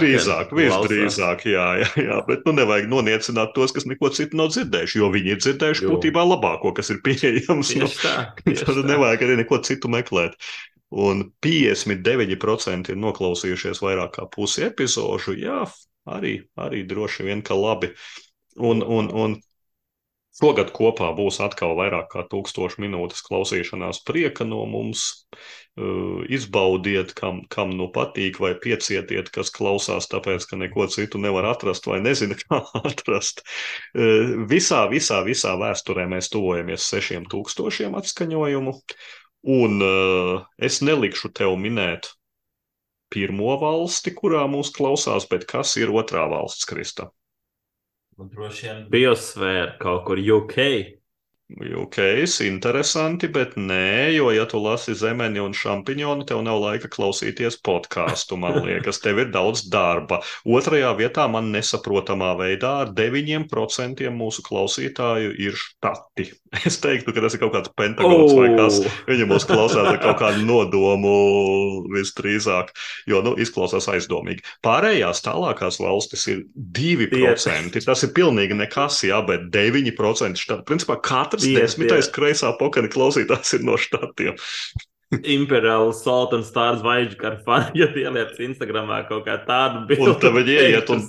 Visdrīzāk, visdrīzāk, jā, jā, jā, bet nu nevajag noniecināt tos, kas neko citu nav dzirdējuši, jo viņi ir dzirdējuši jo. būtībā labāko, kas ir pieejams. Nu, *laughs* tad nevajag arī neko citu meklēt. Un 59% ir noklausījušies vairāk kā pusi epizodu. Jā, arī, arī droši vien, ka labi. Un, un, un Šogad kopā būs atkal vairāk kā tūkstoši minūtes klausīšanās prieka no mums. Izbaudiet, kam, kam nu patīk, vai piecietiet, kas klausās, tāpēc, ka neko citu nevar atrast vai nezina, *laughs* kā atrast. Visā, visā, visā vēsturē mēs tuvojamies sešiem tūkstošiem atskaņojumu, un es nelikšu tev minēt pirmo valsti, kurā mūs klausās, bet kas ir otrā valsts, Krista? Biosfēra kaut kur UK. UK, interesanti, bet nē, jo, ja tu lasi zemeni un šampiņoni, tev nav laika klausīties podkāstu. Man *laughs* liekas, tev ir daudz darba. Otrajā vietā man nesaprotamā veidā ar 9% mūsu klausītāju ir štati. *laughs* Es teiktu, ka tas ir kaut kāds pentagons oh. vai kas. Viņi mūs klausās ar kaut kādu nodomu visdrīzāk, jo, nu, izklausās aizdomīgi. Pārējās tālākās valstis ir 2%. Tas ir pilnīgi nekas, jā, bet 9% štati. Principā katra Katrs tie, desmitais tie. kreisā pokaļa klausītājs ir no štatiem. Imperial Salt and Stars zvaigžņu karfāni, ja ieliec Instagramā kaut kā tādu bildi. Un tad viņi ieiet un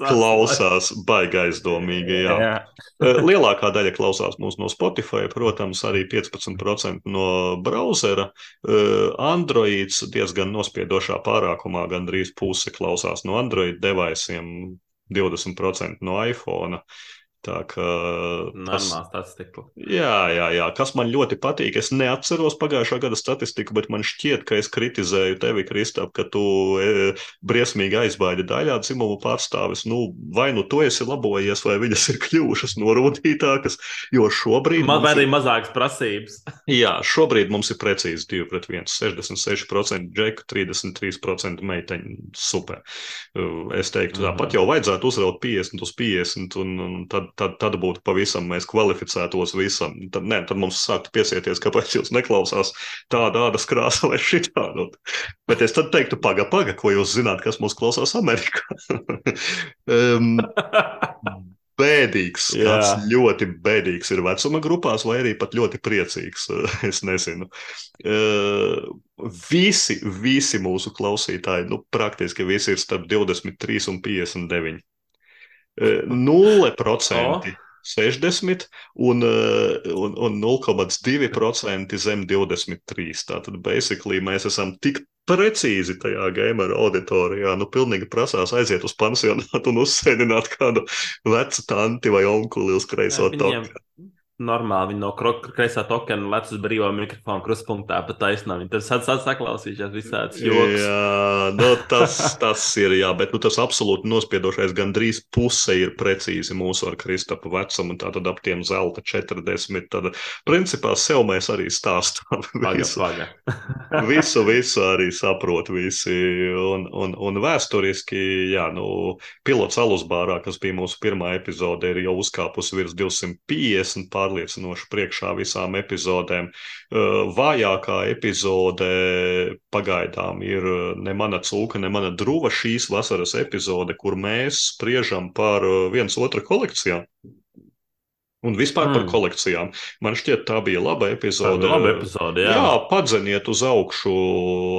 klausās baigi aizdomīgi, jā. jā. Eh, lielākā daļa klausās mūs no Spotify, protams, arī 15% no brauzera. Eh, Androids diezgan nospiedošā pārākumā, gandrīz puse klausās no Android devaisiem, 20% no iPhone. Tā kā tas ir statistika. Jā, jā, jā, kas man ļoti patīk. Es neatceros pagājušā gada statistiku, bet man šķiet, ka es kritizēju tevi, Kristap, ka tu e, briesmīgi aizbaidi daļā dzimumu pārstāvis. Nu, vai nu tu esi labojies, vai viņas ir kļuvušas norūtītākas, jo šobrīd. Man arī ir mazākas prasības. *laughs* jā, šobrīd mums ir precīzi 2 pret 1, 66% džeku, 33% meiteņu. Super. Es teiktu, tāpat mhm. jau vajadzētu uzraut 50 uz 50, un, un tad tad, tad būtu pavisam mēs kvalificētos visam. Tad, ne, tad mums sāktu piesieties, kāpēc jūs neklausās tāda ādas krāsa vai šitā. Nu, bet es tad teiktu, paga, paga, ko jūs zināt, kas mūs klausās Amerikā. *laughs* um, bēdīgs, Jā. tāds ļoti bēdīgs ir vecuma grupās, vai arī pat ļoti priecīgs. *laughs* Es nezinu. Uh, visi, visi mūsu klausītāji, nu, praktiski visi ir starp 23 un 59. 0%. 60 un, un, un 0,2% zem 23. Tātad, basically, mēs esam tik precīzi tajā gameru auditorijā. Nu, pilnīgi prasās aiziet uz pansionātu un uzsēdināt kādu vecu tanti vai onkuli uz kreiso toku normāli viņi no kreisā tokena lec uz brīvā mikrofona kruspunktā, pat taisnām. Viņi tur sāc saklausījušies visādas joks. Jā, nu, tas, tas ir, jā, bet nu, tas absolūti nospiedošais gandrīz puse ir precīzi mūsu ar Kristapa vecumu, un tā tad ap tiem zelta 40. Tad, principā, sev mēs arī stāstām *laughs* visu. Paga, paga. *laughs* *laughs* visu, visu arī saprot visi, un, un, un vēsturiski, jā, nu, pilots Alusbārā, kas bija mūsu pirmā epizode, ir jau uzkāpusi virs 250 pār pārliecinoši priekšā visām epizodēm. Vājākā epizode pagaidām ir ne mana cūka, ne mana druva šīs vasaras epizode, kur mēs spriežam par viens otru kolekcijām. Un vispār mm. par kolekcijām. Man šķiet, tā bija laba epizode. Laba epizode jā. jā, padzeniet uz augšu,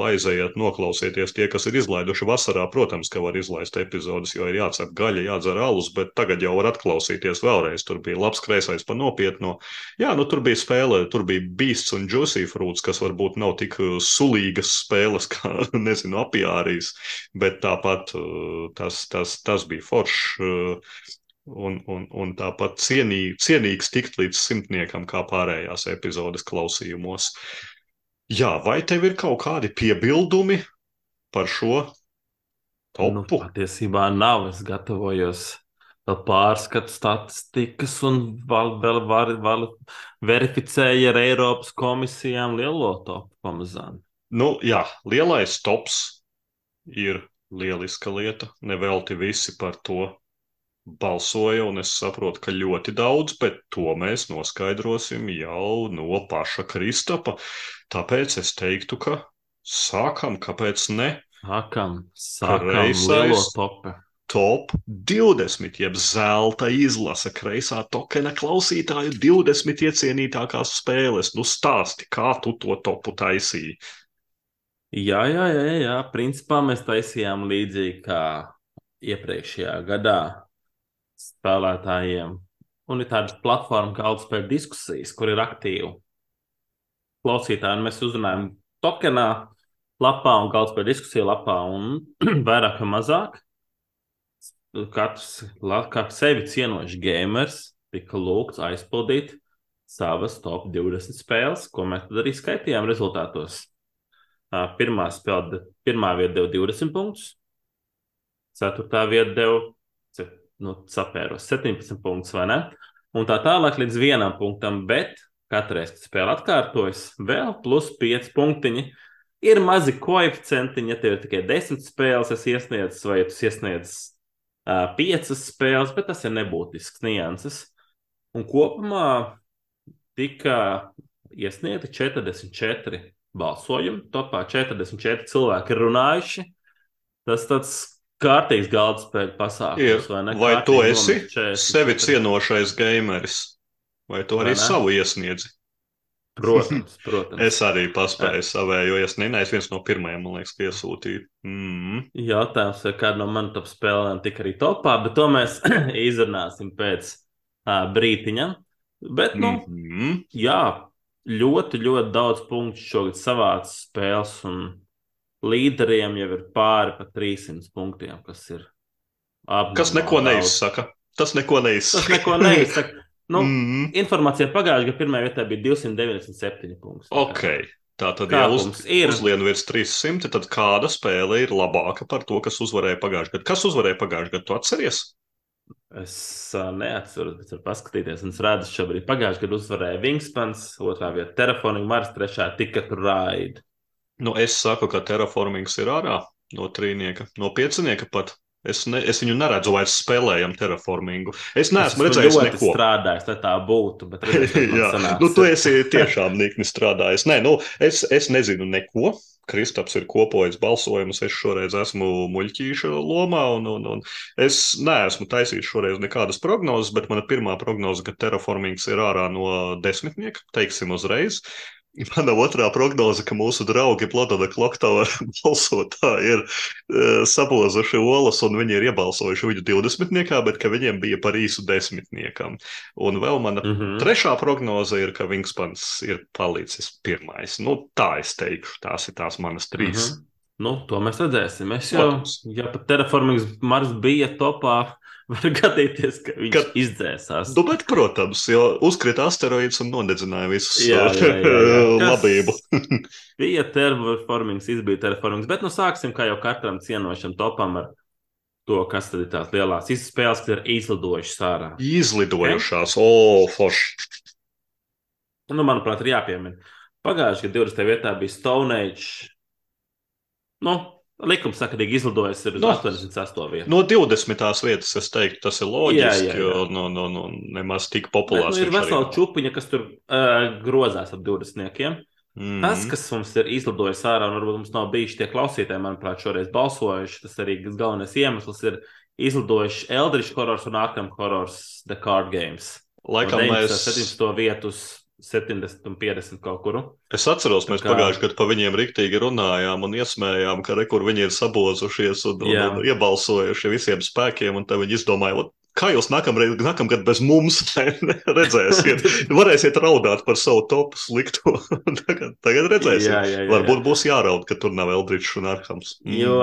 aizejiet, noklausieties. Tie, kas ir izlaiduši vasarā, protams, ka var izlaist epizodes, jo ir jācep gaļa, jādzer alus, bet tagad jau var atklausīties vēlreiz. Tur bija labs kreisais pa nopietno. Jā, nu tur bija spēle, tur bija Beasts un Juicy Fruits, kas varbūt nav tik uh, sulīgas spēles *laughs* kā, nezinu, apiārijas, bet tāpat uh, tas, tas, tas bija foršs uh, un, un, un tāpat cienī, cienīgs tikt līdz simtniekam, kā pārējās epizodes klausījumos. Jā, vai tev ir kaut kādi piebildumi par šo topu? Nu, patiesībā nav. Es gatavojos vēl pārskatu statistikas un vēl, vēl, vēl, vēl verificēju ar Eiropas komisijām lielo topu pamazām. Nu, jā, lielais tops ir lieliska lieta. Nevelti visi par to balsoja, un es saprotu, ka ļoti daudz, bet to mēs noskaidrosim jau no paša Kristapa. Tāpēc es teiktu, ka sākam, kāpēc ne? Sākam, sākam lielo topu. Top 20, jeb zelta izlase, kreisā tokena klausītāju 20 iecienītākās spēles. Nu, stāsti, kā tu to topu taisīji? Jā, jā, jā, jā. Principā mēs taisījām līdzīgi kā iepriekšējā gadā spēlētājiem. Un ir tāda platforma, kā Altspēļu diskusijas, kur ir aktīvi klausītāji. Mēs uzrunājam tokenā, lapā un Galtspēļu diskusiju lapā un *clears throat* vairāk vai mazāk. Katrs, katrs sevi cienošs gamers tika lūgts aizpildīt savas top 20 spēles, ko mēs tad arī skaitījām rezultātos. Pirmā spēle, pirmā vieta deva 20 punktus, ceturtā vieta deva nu, sapēros 17 punktus vai ne? Un tā tālāk līdz vienam punktam, bet katru reizi, kad spēle atkārtojas, vēl plus 5 punktiņi. Ir mazi koeficientiņi, ja tev ir tikai 10 spēles, es iesniedzu, vai tu iesniedz uh, 5 spēles, bet tas ir nebūtisks nianses. Un kopumā tika iesniegti 44 balsojumi. Topā 44 cilvēki ir runājuši. Tas tāds kārtīgs galda spēļu pasākums. Vai, ne? vai tu esi sevi cienošais gameris, vai tu arī vai savu iesniedzi? Protams, protams. es arī paspēju savēju iesniegt. Es viens no pirmajiem, man liekas, iesūtīju. Mm. Jautājums, vai kāda no manām top spēlēm tika arī topā, bet to mēs *clears throat* izrunāsim pēc uh, brītiņa. Bet, nu, mm -hmm. jā, ļoti, ļoti daudz punktu šogad savāds spēles. Un līderiem jau ir pāri pa 300 punktiem, kas ir apmēram. Kas neko neizsaka. tas neko Tas neizsaka. neko neizsaka. Nu, Mm, Informācija pagājušajā gadā pirmajā vietā bija 297 punkti. ok. Tā tad, ja uz, ir. uzlien virs 300, tad kāda spēle ir labāka par to, kas uzvarēja pagājušajā gadā? Kas uzvarēja pagājušajā gadā? Tu atceries? Es uh, neatceros, bet varu paskatīties. Un es redzu, šobrīd pagājušajā gadā uzvarēja Wingspans, otrā vietā Telefonija, Mars, trešā Ticket Ride. Nu, es saku, ka terraformings ir ārā no trīnieka, no piecinieka pat. Es, ne, es viņu neredzu vairs spēlējam terraformingu. Es neesmu es redzējis ļoti neko. strādājis, lai tā būtu. Bet *laughs* kā Jā, sanāks. nu, tu esi tiešām nikni strādājis. Nē, nu, es, es nezinu neko. Kristaps ir kopojis balsojumus. Es šoreiz esmu muļķīša lomā, un, un, un es neesmu taisījis šoreiz nekādas prognozes, bet mana pirmā prognoze, ka terraformings ir ārā no desmitnieka, teiksim uzreiz. *laughs* Mana otrā prognoze, ka mūsu draugi Plodona Kloktava *laughs* balsotāji ir uh, sabozuši olas un viņi ir iebalsojuši viņu 20. bet ka viņiem bija par īsu desmitniekam. Un vēl mana Mm -hmm. Trešā prognoze ir, ka Wingspans ir palicis pirmais. Nu, tā es teikšu, tās ir tās manas trīs. Mm -hmm. Nu, to mēs redzēsim. Es jau, Protams. ja pat Terraformings Mars bija topā, var gadīties, ka viņš Kad- izdzēsās. Nu, bet, protams, jo uzkrita asteroīds un nodedzināja visu Jā, jā, jā, jā. *laughs* Kas- labību. *laughs* Bija Terraformings, izbija Terraformings, bet nu sāksim kā jau katram cienošam topam ar to, kas tad ir tās lielās izspēles, kas ir izlidojušas ārā. Izlidojušās, o, forši. Nu, manuprāt, ir jāpiemina. Pagājušajā gadā 20. vietā bija Stone Age. Nu, likums saka, ka izlidojis ir Nu, 88. vietu. No 20. vietas es teiktu, tas ir loģiski, Jā, jā, jā. jo nu, nu, nu, nemaz tik Bet, populārs nu, ir vesela čūpiņa, kas tur uh, grozās ap 20. Mm. Tas, kas mums ir izlidojis ārā, un varbūt mums nav bijuši tie klausītāji, manuprāt, šoreiz balsojuši, tas arī galvenais iemesls ir izlidojuši Eldritch horrors un Arkham horrors The Card Games. Laikam no 19. mēs. 17. vietu uz 70 un 50 kaut kur. Es atceros, mēs kā- pagājušajā gadā par viņiem rīktīgi runājām un iesmējām, ka re, kur viņi ir sabozušies un, un, Jā. un iebalsojuši visiem spēkiem, un tad viņi izdomāja, "Ot, kā jūs nākamreiz, nākamgad bez mums *laughs* ne, ne, redzēsiet, varēsiet raudāt par savu topu slikto. *laughs* tagad, tagad redzēsiet. Jā, jā, jā, Varbūt būs jāraud, ka tur nav Eldričs un Arhams. Mm. Jo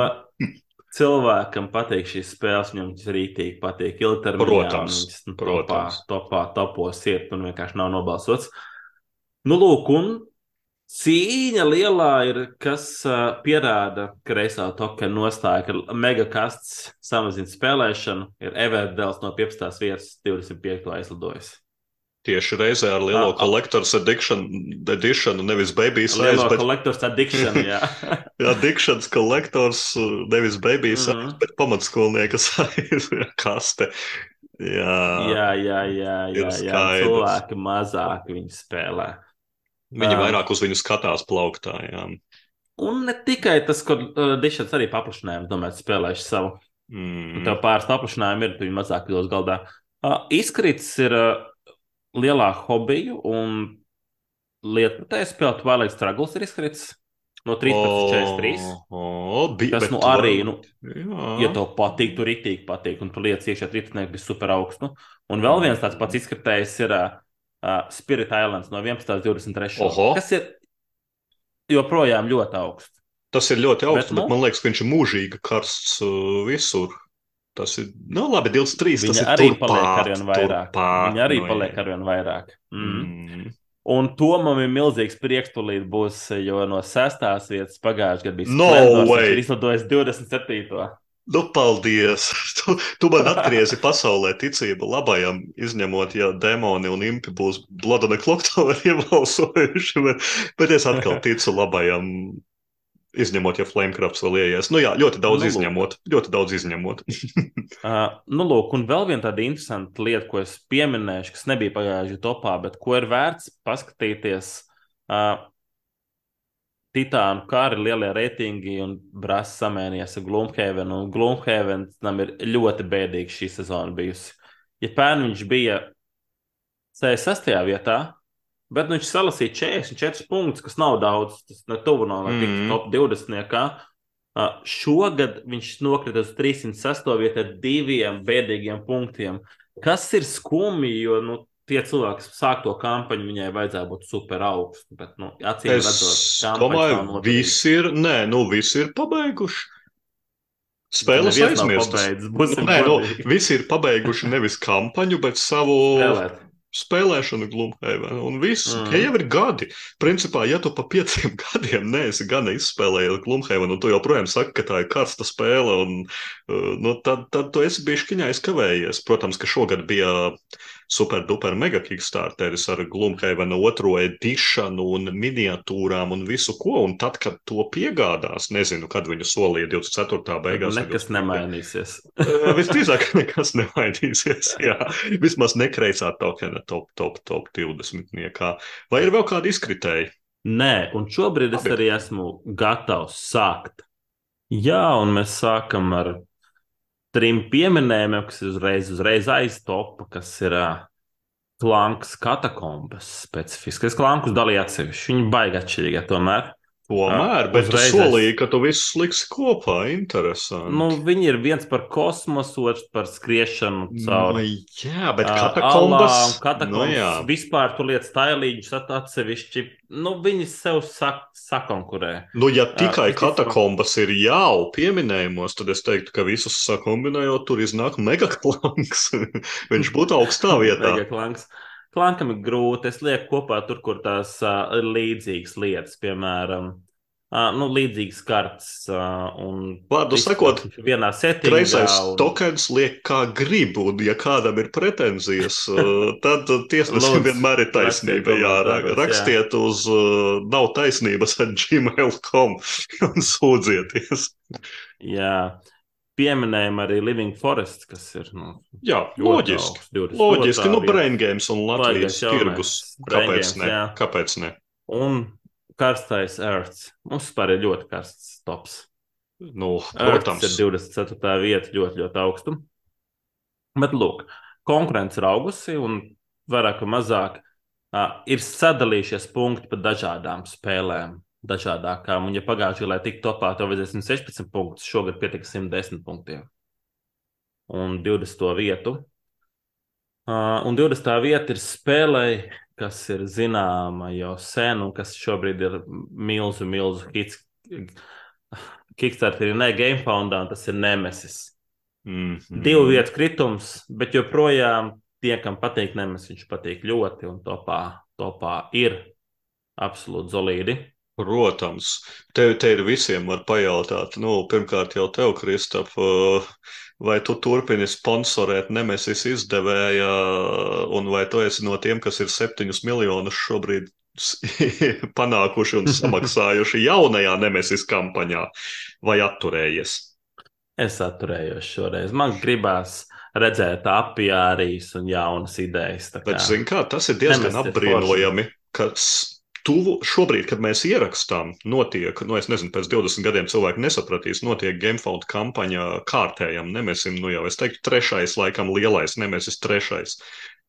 cilvēkam patīk šīs spēles, viņam tas rītīgi patīk. Ilgtermiņā Protams, viņas, nu, protams. Topā, topā, topos iet un vienkārši nav nobalsots. Nu, lūk, un cīņa lielā ir, kas uh, pierāda, ka reizē tokena nostāja, ka megakasts samazina spēlēšanu, ir Everdēls no 15. vietas 25. aizlidojis. Tieši reizē ar lielo Ah, ah. collector's edition, edition nevis baby size, Lielo bet kolektoru addiction, jā. *laughs* addictions collectors, nevis baby size, Mhm. bet pamatskolnieka size *laughs* kaste. Jā, jā, jā, jā, jā, jā. cilvēki mazāk viņi spēlē. viņi Jā. vairāk uz viņu skatās plauktā. Jā. Un ne tikai tas, ka uh, Dišs arī paplašinājumu, domāju, spēlēšu savu. Mm. Mm. Tev pāris paplašinājumu ir, tu viņu mazāk kļūst galdā. Uh, izkrits ir uh, lielā hobiju un lietotē spēlē Twilight Struggles ir izkrits no 13 līdz 43. O, o, bija, Tas bet nu arī, nu, Jā. ja tev patīk, tu rītīgi patīk, un tu lietas iekšā trīsnieki bija super augstu. Un vēl viens tāds pats izkritējs ir uh, Spirit Islands no 11. līdz 23. Oho. Kas ir joprojām ļoti augsts. Tas ir ļoti augsts, Bet, bet, nu- bet man liekas, ka viņš ir mūžīgi karsts uh, visur. Tas ir, nu, labi, 23. tas Viņa ir arī turpāt, paliek arvien vairāk. turpāt, Viņa arī nu, paliek jā. arvien vairāk. Mm. Mm. Un Tomam ir milzīgs prieks, tūlīt būs, jo no sestās vietas pagājušajā gadā bija No Splendors, izlidojis 27. Nu, paldies! *laughs* Tu, tu man atgriezi pasaulē ticību labajam, izņemot, ja demoni un impi būs Bladona Kloktovi *laughs* iebalsojuši, bet, bet es atkal ticu labajam, izņemot, ja Flamecrafts vēl ieies. Nu jā, ļoti daudz Nu, lūk. izņemot, ļoti daudz izņemot. *laughs* Uh, nu, lūk, un vēl viena tāda interesanta lieta, ko es pieminēšu, kas nebija pagājušajā topā, bet ko ir vērts paskatīties. Uh, Titānu kara lielie reitingi un brāzis samēnījās ar Gloomhaven tam ir ļoti bēdīga šī sezona bijusi. Ja pērn viņš bija 66. vietā, bet nu, viņš salasīja 44 punktus, kas nav daudz, tas ne tuvu nav mm. Mhm. top 20. Kā. Uh, šogad viņš nokrita uz 306. vietu ar diviem bēdīgiem punktiem. Kas ir skumji, jo nu, tie cilvēki, kas sāk to kampaņu, viņai vajadzēja būt super augstu. Bet, nu, acīm Es redzot, domāju, visi ir, nē, nu, visi ir pabeiguši. Spēles aizmirstas. Nē, nu, visi ir pabeiguši nevis kampaņu, bet savu Spēlēt. Spēlēšanu Gloomhaven. Un viss, Mm. tie jau ir gadi. Principā, ja tu pa pieciem *laughs* gadiem neesi gana izspēlējis Gloomhaven, un tu joprojām saki, ka tā ir karsta spēle, un, uh, nu, tad, tad tu esi bijis kiņā aizkavējies. Protams, ka šogad bija super duper mega kickstarteris ar Gloomhaven otro edišanu un miniatūrām un visu ko, un tad, kad to piegādās, nezinu, kad viņu solīja 24. beigās. Nekas 25.. nemainīsies. Uh, Visdrīzāk, *laughs* nekas nemainīsies. Jā. Vismaz nekreisā tokena top, top, top 20. Niekā. Vai ir vēl kādi izkritēji? Nē, un šobrīd es Labi. arī esmu gatavs sākt. Jā, un mēs sākam ar trim pieminējumiem, kas ir uzreiz, uzreiz aiztopa, kas ir uh, klanks katakombas specifiskais. Klankus dalīja atsevišķi. Viņi baigi atšķirīgi tomēr. Tomēr, bet tu solīji, ka tu visus liksi kopā. Interesanti. Nu, viņi ir viens par kosmosu, otrs par skriešanu nu, caur jā, bet ā, katakombas. alām, katakombas. Nu, jā. vispār tu lietas tailīģus at- atsevišķi. Nu, viņi sev sak sakonkurē. Nu, ja tikai viss katakombas ir jau pieminējumos, tad es teiktu, ka visus sakombinējot, tur iznāk megaklanks. *laughs* Viņš būtu augstā vietā. Mega klanks. Klankam ir grūti. Es lieku kopā tur, kur tās uh, ir līdzīgas lietas, piemēram, uh, nu, līdzīgas kartes. Uh, un Vārdu sakot, vienā settingā. Kreisais un- tokens liek kā grib, un ja kādam ir pretenzijas, uh, *laughs* tad tiesnesim vienmēr ir taisnība. rakstiet Jā, ra- komentāros, jā. rakstiet uz uh, nav taisnības ar gmail.com un sūdzieties. Jā, pieminējām arī Living Forest, kas ir nu, Jā, ļoti loģiski. 22. Loģiski, nu, brain games un Latvijas tirgus. Kāpēc games, ne? jā. Kāpēc ne? Un karstais Earths. Mums vispār ir ļoti karsts tops. Nu, Protams. protams. Ir 24. vieta ļoti, ļoti augstu. Bet, lūk, konkurence ir augusi un vairāk vai mazāk uh, ir sadalījušies punkti pa dažādām spēlēm. Dažādākām, un, ja pagājušajā gadā tika topā, tev vajadzēja 116 punktus, šogad pietika 110 punktiem. Un 20. vietu. Uh, un 20. vieta ir spēlē, kas ir zināma jau sen, un kas šobrīd ir milzu, milzu hits. Kickstarter ir ne Gamefoundā, un tas ir Nemesis. Mm -hmm. Divu vietu kritums, bet joprojām tie, kam patīk Nemesis, viņš patīk ļoti, un topā, topā ir absolūti solīdi. Protams, tev te ir visiem var pajautāt. Nu, pirmkārt, jau tev, Kristap, uh, vai tu turpini sponsorēt Nemesis izdevēja, un vai tu esi no tiem, kas ir septiņus miljonus šobrīd *laughs* panākuši un samaksājuši jaunajā Nemesis kampaņā, vai atturējies? Es atturējos šoreiz. Man gribās redzēt apjārijas un jaunas idejas. Bet, zini, kā tas ir diezgan apbrīnojami, ka s- tuvu šobrīd, kad mēs ierakstām, notiek, nu, es nezinu, pēc 20 gadiem cilvēki nesapratīs, notiek Gamefound kampaņa kārtējam Nemesim, nu jau es teiktu, trešais, laikam, lielais Nemesis, trešais.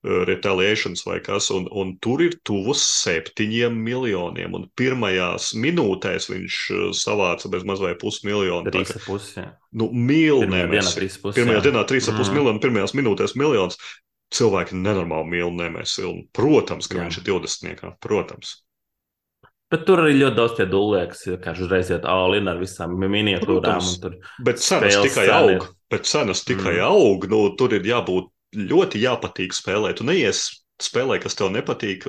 uh, Retaliations vai kas, un, un tur ir tuvus septiņiem miljoniem. Un pirmajās minūtēs viņš uh, savāca bez mazliet pusmiljonu. Trīs ar pusi. Nu, mīl Pirmajā dienā trīs pusi. 3,5 Mm. miljonu, pirmajās minūtēs miljons. Cilvēki nenormāli mīl Nemesi. Un, protams, ka Jā. viņš ir 20. Protams. Bet tur arī ļoti daudz tie dūlē, kas kā uzreiz iet all-in ar visām miniatūrām. Tur Bet cenas tikai cena aug. Bet cenas tikai Mm. aug. Nu, tur ir jābūt ļoti jāpatīk spēlēt. Tu neies spēlē, kas tev nepatīk,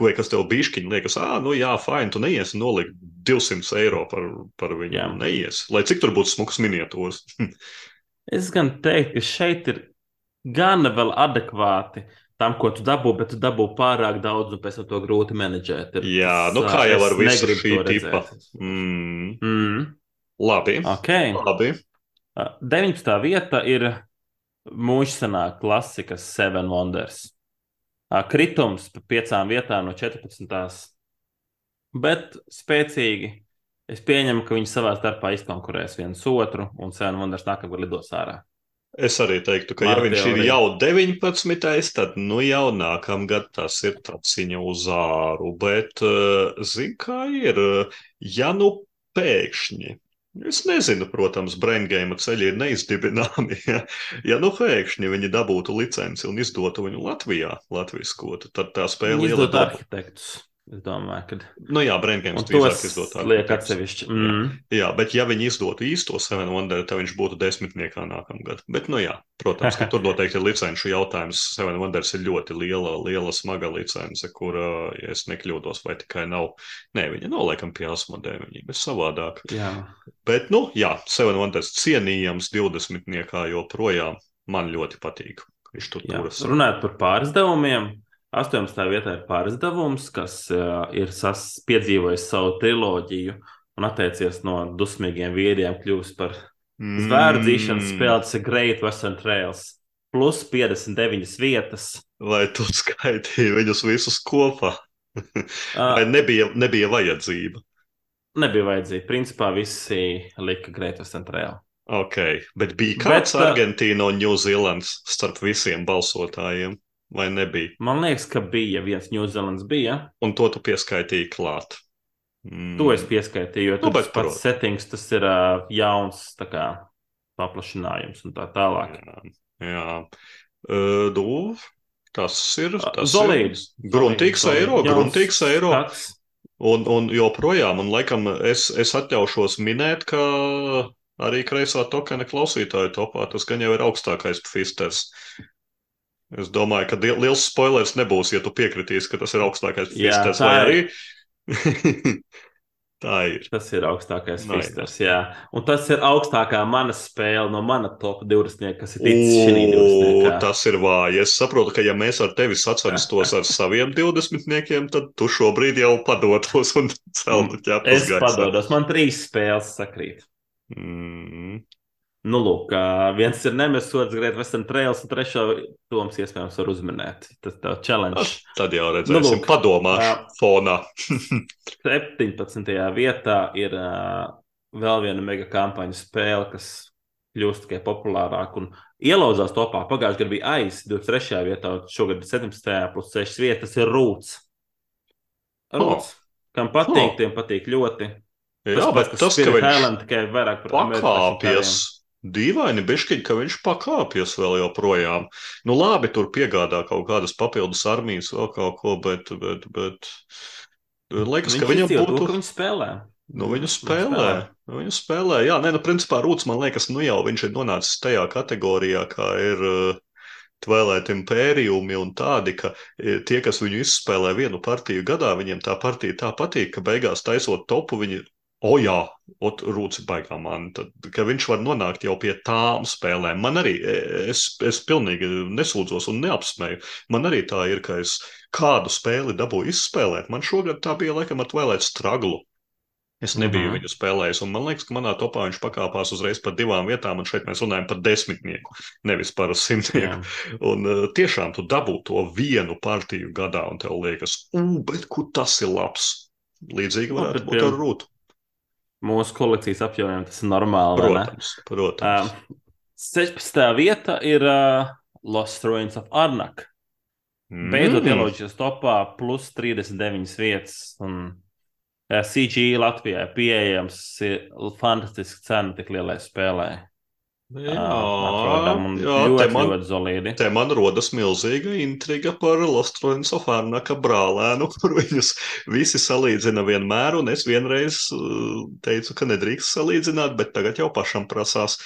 vai kas tev bišķiņi liekas, ah, nu jā, fine, tu neies nolikt 200 eiro par, par viņu. Jā. Neies. Lai cik tur būtu smuks miniatūras. *laughs* es gan teiktu, ka šeit ir gana vēl adekvāti tam, ko tu dabū, bet tu dabū pārāk daudz, un pēc tam to grūti menedžēt. Ir, Jā, tas, nu kā jau ar visu šī tipa. Mm, Mm, labi. ok. labi. 19. vieta ir mūžsanā klasika Seven Wonders. Kritums pa piecām vietām no 14. Bet spēcīgi. Es pieņemu, ka viņi savā starpā izkonkurēs viens otru, un Seven Wonders nākamgad lidos ārā. Es arī teiktu, ka, ja Mana viņš ir jau 19, tad nu jau nākamgad tas ir taciņa uz āru. Bet, eh, zini, kā ir, ja nu pēkšņi. Es nezinu, protams, braingame ceļi ir neizdibināmi. *laughs* Ja, ja nu pēkšņi viņi dabūtu licenci un izdotu viņu Latvijā, Latvijas kotu, tad tā spēle liela izdod arhitektus. Es domāju, ka. Nu jā, Un drīzāk tos izdotāk. liek atsevišķi. Mm. Jā, bet ja viņi izdotu īsto Seven Wonder, tad viņš būtu desmitniekā nākamgad. Bet, nu jā, protams, ka *laughs* tur noteikti ir licenšu jautājums. Seven Wonders ir ļoti liela, liela smaga licence, kur, ja es nekļūdos, vai tikai nav. Nē, viņa nav laikam pie asmodē, viņa ir savādāk. Jā. Bet, nu jā, Seven Wonders cienījams divdesmitniekā joprojām man ļoti patīk. Viņš tur Jā. turas. Runājot par pārizdevumiem, 18. vietā ir pārizdevums, kas uh, ir sas, piedzīvojis savu triloģiju un attiecies no dusmīgiem vīriem, kļūst par Mm. zvērdzīšanas spēli. Ir Great Western Trails. Plus 59 vietas. Vai tu skaitīji viņus visus kopā? *laughs* Vai nebija, nebija vajadzība? nebija vajadzīga. Principā visi lika Great Western Trail. Ok, bet bija Bet, kāds uh, Argentīna un Ņūzīlands starp visiem balsotājiem, vai nebija? Man liekas, ka bija viens Ņūzelands, bija. Un to tu pieskaitīji klāt. Mm. To es pieskaitīju, jo Nu, tas pats settings, tas ir uh, jauns kā, paplašinājums un tā tālāk. Jā, jā. Uh, du, tas ir. Tas Zolīds. ir gruntīgs eiro, gruntīgs eiro. Skats. Un, un joprojām, un laikam es, es atļaušos minēt, ka arī kreisā tokena klausītāju topā tas gan jau ir augstākais pfisters. Es domāju, ka liels spoilers nebūs, ja tu piekritīsi, ka tas ir augstākais Jā, pfisters. tā Vai ir. arī? *laughs* tā ir. Tas ir augstākais Nē. fisters, jā. Un tas ir augstākā mana spēle no mana top 20, kas ir ticis šī 20. O, tas ir vāji. Es saprotu, ka ja mēs ar tevi sacenstos ar *laughs* saviem 20, tad tu šobrīd jau padotos un *laughs* celtu ķepus Es padodos, man trīs spēles sakrīt. Mm. Nu, lūk, viens ir Nemesots, Great Western Trails, un trešo Toms iespējams var uzminēt. Tas tev challenge. Tad jau redzēsim, Nu, nu, lūk. padomāšu Jā. fonā. *laughs* *laughs* 17. vietā ir uh, vēl viena mega kampaņu spēle, kas kļūst tikai populārāka un ielauzās topā. Pagājušajā gadā bija aiz 23. vietā, šogad ir 17. plus 6 vietas. Tas ir rūts. Rūts. Kam patīk, Oh. tiem patīk ļoti. Jā, bet tas, ka viņš Island tikai vairāk par pakāpjas, dīvaini bišķiņ, ka viņš pakāpjas vēl joprojām. Nu labi, tur piegādā kaut kādas papildus armijas vēl kaut ko, bet, bet, bet liekas, ka viņam to, būtu. ka viņi spēlē. Nu, viņu spēlē. Nu, viņu spēlē. Jā, nē, nu, principā Rūts man liekas, nu jau viņš ir nonācis tajā kategorijā, kā ir uh, Twilight Imperiumi un tādi, ka eh, tie, kas viņu izspēlē vienu partiju gadā, viņiem tā partija tā patīk, ka beigās taisot topu, viņi, o jā, ot, Rūts ir baigā man, tad, ka viņš var nonākt jau pie tām spēlēm. Man arī, eh, es, es pilnīgi nesūdzos un neapsmēju. Man arī tā ir, ka es kādu spēli dabūju izspēlēt. Man šogad tā bija laikam ar Twilight Struggle. Es nebiju Mhm. viņu spēlējis, un man liekas, ka manā topā viņš pakāpās uzreiz par divām vietām, un šeit mēs runājam par desmitnieku, nevis par simtnieku. Jā. Un uh, tiešām tu dabū to vienu partiju gadā, un tev liekas, ugh, bet kur tas ir labs. Līdzīgi Nu, varētu bet būt ar rūtu. Mūsu kolekcijas apjomiem tas ir normāli. Protams, protams. Um, 16. vieta ir uh, Lost Ruins of Arnak. Beidzot, Mm. ielaužas topā plus 39 vietas. Un, uh, CG Latvijā ir pieejams, ir fantastiski cena tik lielai spēlē. Jā, atrodam, jā, ļoti, te man, ļoti solīdi. te man rodas milzīga intriga par Lostroņu Sofārnaka brālēnu, *laughs* kur viņus visi salīdzina vienmēr, un es vienreiz uh, teicu, ka nedrīkst salīdzināt, bet tagad jau pašam prasās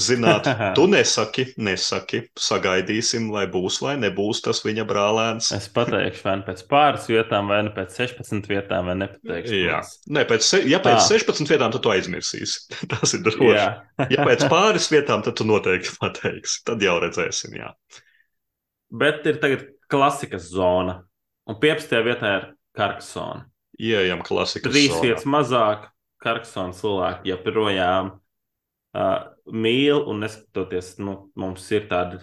zināt, *laughs* tu nesaki, nesaki, sagaidīsim, vai būs vai nebūs tas viņa brālēns. Es pateikšu, vai nu pēc pāris vietām, vai nu pēc 16 vietām, vai nepateikšu. Jā, Nē, pēc, ja pēc Tā. 16 vietām, tad tu aizmirsīsi. *laughs* Tas ir droši. Jā. *laughs* Ja pēc pāris vietām, tad tu noteikti pateiksi. Tad jau redzēsim. Jā. Bet ir tagad klasikas zona. Un 15. vietā ir Karksona. Ieejam klasikas Trīs zonā. vietas mazāk, Karksona cilvēki joprojām uh, mīl, un neskatoties, nu, mums ir tādi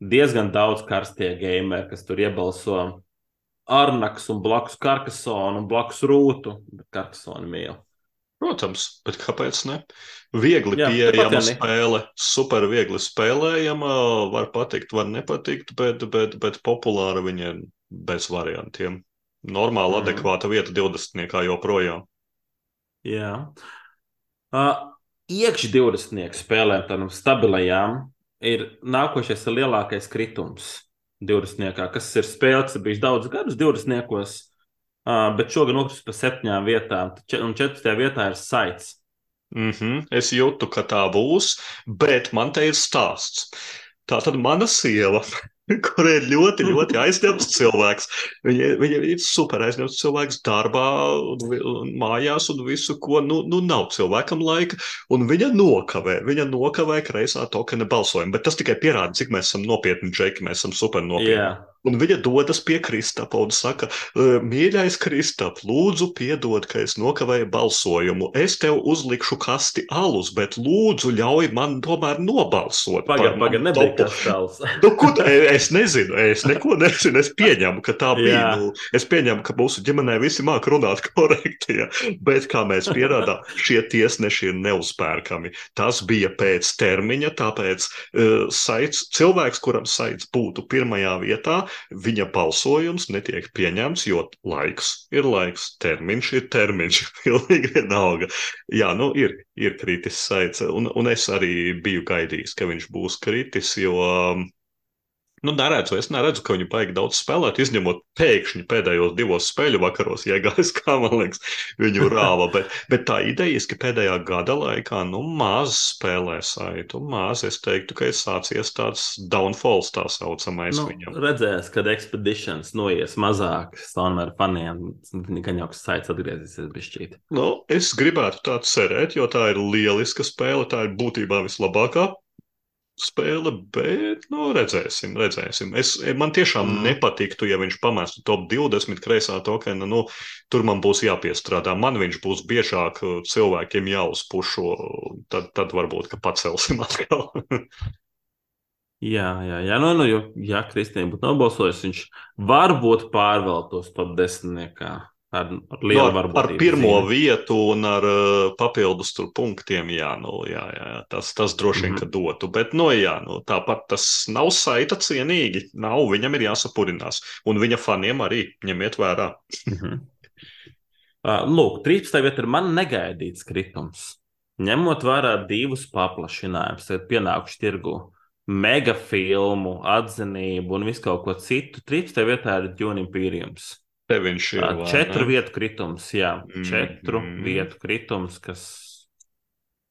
diezgan daudz karstie gameri, kas tur iebalso Arnaks un blakus Karkasonu un blakus Rūtu, bet Karkasonu mīl. Protams, bet kāpēc ne? Viegli Jā, pieejama spēle, super viegli spēlējama, var patikt, var nepatikt, bet, bet, bet populāra viņa ir bez variantiem. Normāli, Mhm. adekvāta vieta 20. joprojām. Jā. Uh, 20 spēlēm, tādām stabilajām, ir nākošais lielākais kritums 20. kas ir spēle, kas ir bijis daudz gadus 20. uh, bet šogad nokris pa septiņām vietām, un 14. vietā ir saits. Mm -hmm. Es jūtu, ka tā būs, bet man te ir stāsts. Tā tad mana sieva kur ir ļoti, ļoti aizņemts cilvēks. Viņa, viņa ir super aizņemts cilvēks darbā, un, un mājās, un visu, ko nu, nu nav cilvēkam laika. Un viņa nokavē, viņa nokavē kreisā tokena balsojumu. Bet tas tikai pierāda, cik mēs esam nopietni, Džeki, mēs esam super nopietni. Yeah. Un viņa dodas pie Kristapa un saka, mīļais Kristap, lūdzu, piedod, ka es nokavēju balsojumu. Es tev uzlikšu kasti alus, bet lūdzu, ļauj man tomēr nobalsot. Pagaid, pagaid, nebija kastāls. *laughs* nu, ko, es nezinu, es neko nezinu. Es pieņemu, ka tā bija. Jā. Nu, es pieņemu, ka mūsu ģimenē visi māk runāt *laughs* korekti, ja. bet kā mēs pierādām, šie tiesneši ir neuzpērkami. Tas bija pēc termiņa, tāpēc uh, saits, cilvēks, kuram saits būtu pirmajā vietā, viņa balsojums netiek pieņemts, jo laiks ir laiks, termiņš ir termiņš, *laughs* pilnīgi vienalga. Jā, nu ir, ir kritis saits, un, un es arī biju gaidījis, ka viņš būs kritis, jo Nu, neredzu, es neredzu, ka viņi baigi daudz spēlēt, izņemot pēkšņi pēdējos divos spēļu vakaros, ja gājis, kā man liekas, viņu rāva. *laughs* Bet, bet tā ideja, ka pēdējā gada laikā, nu, maz spēlē saitu, maz, es teiktu, ka ir sācies tāds downfalls tā saucamais nu, viņam. Redzēs, kad Expeditions noies mazāk, tomēr faniem, gan jau kas saits atgriezīsies bišķīt. Nu, es gribētu tā cerēt, jo tā ir lieliska spēle, tā ir būtībā vislabākā spēle, bet nu, redzēsim. redzēsim. Es, man tiešām mm. nepatiktu, ja viņš pamestu top 20 kreisā tokena. Nu, tur man būs jāpiestrādā. Man viņš būs biežāk uh, cilvēkiem jāuzpušo. Tad, tad varbūt pacelsim atkal. *laughs* jā, jā, jā. Nu, nu, jo, ja Kristīna būtu nobalsojusi, viņš varbūt pārvēltos top 10. Ar, ar lielu no, ar, ar pirmo zīmi. vietu un ar uh, papildus punktiem, jā, nu, jā, jā, tas, tas droši vien, mm -hmm. dotu. Bet, nu, jā, nu, tāpat tas nav saita cienīgi. Nav, viņam ir jāsapurinās. Un viņa faniem arī ņemiet vērā. mm -hmm. uh, lūk, 13. vieta ir man negaidīts kritums. Ņemot vērā divus paplašinājumus, kad pienākuši tirgu mega filmu, atzinību un visu kaut ko citu, 13. vietā ir Dune Imperiums. Te viņš ir. Tā, četru ne? vietu kritums, jā. Mm, četru mm. vietu kritums, kas.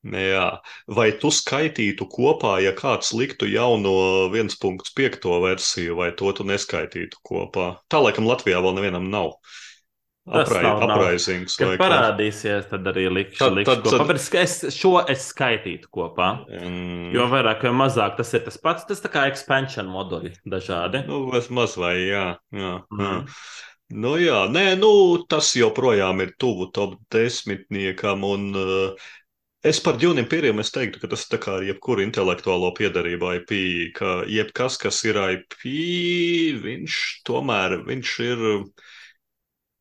Jā. Vai tu skaitītu kopā, ja kāds liktu jauno 1.5 versiju, vai to tu neskaitītu kopā? Tā laikam Latvijā vēl nevienam nav. Aprai, nav, apraizings. Kad parādīsies, tad arī likšu, tad, likšu tad, kopā. Tad... Es, šo es skaitītu kopā. Mm. Jo vairāk vai mazāk tas ir tas pats, tas tā kā expansion moduļi dažādi. Nu, maz vai jā. jā, mm. jā. Nu, jā, nē, nu, tas joprojām ir tuvu top desmitniekam. Un, uh, es par ģūniem pirmiem teiktu, ka tas ir kā ar jebkuru intelektuālo piedarību IP, ka jebkas, kas ir IP, viņš tomēr viņš ir.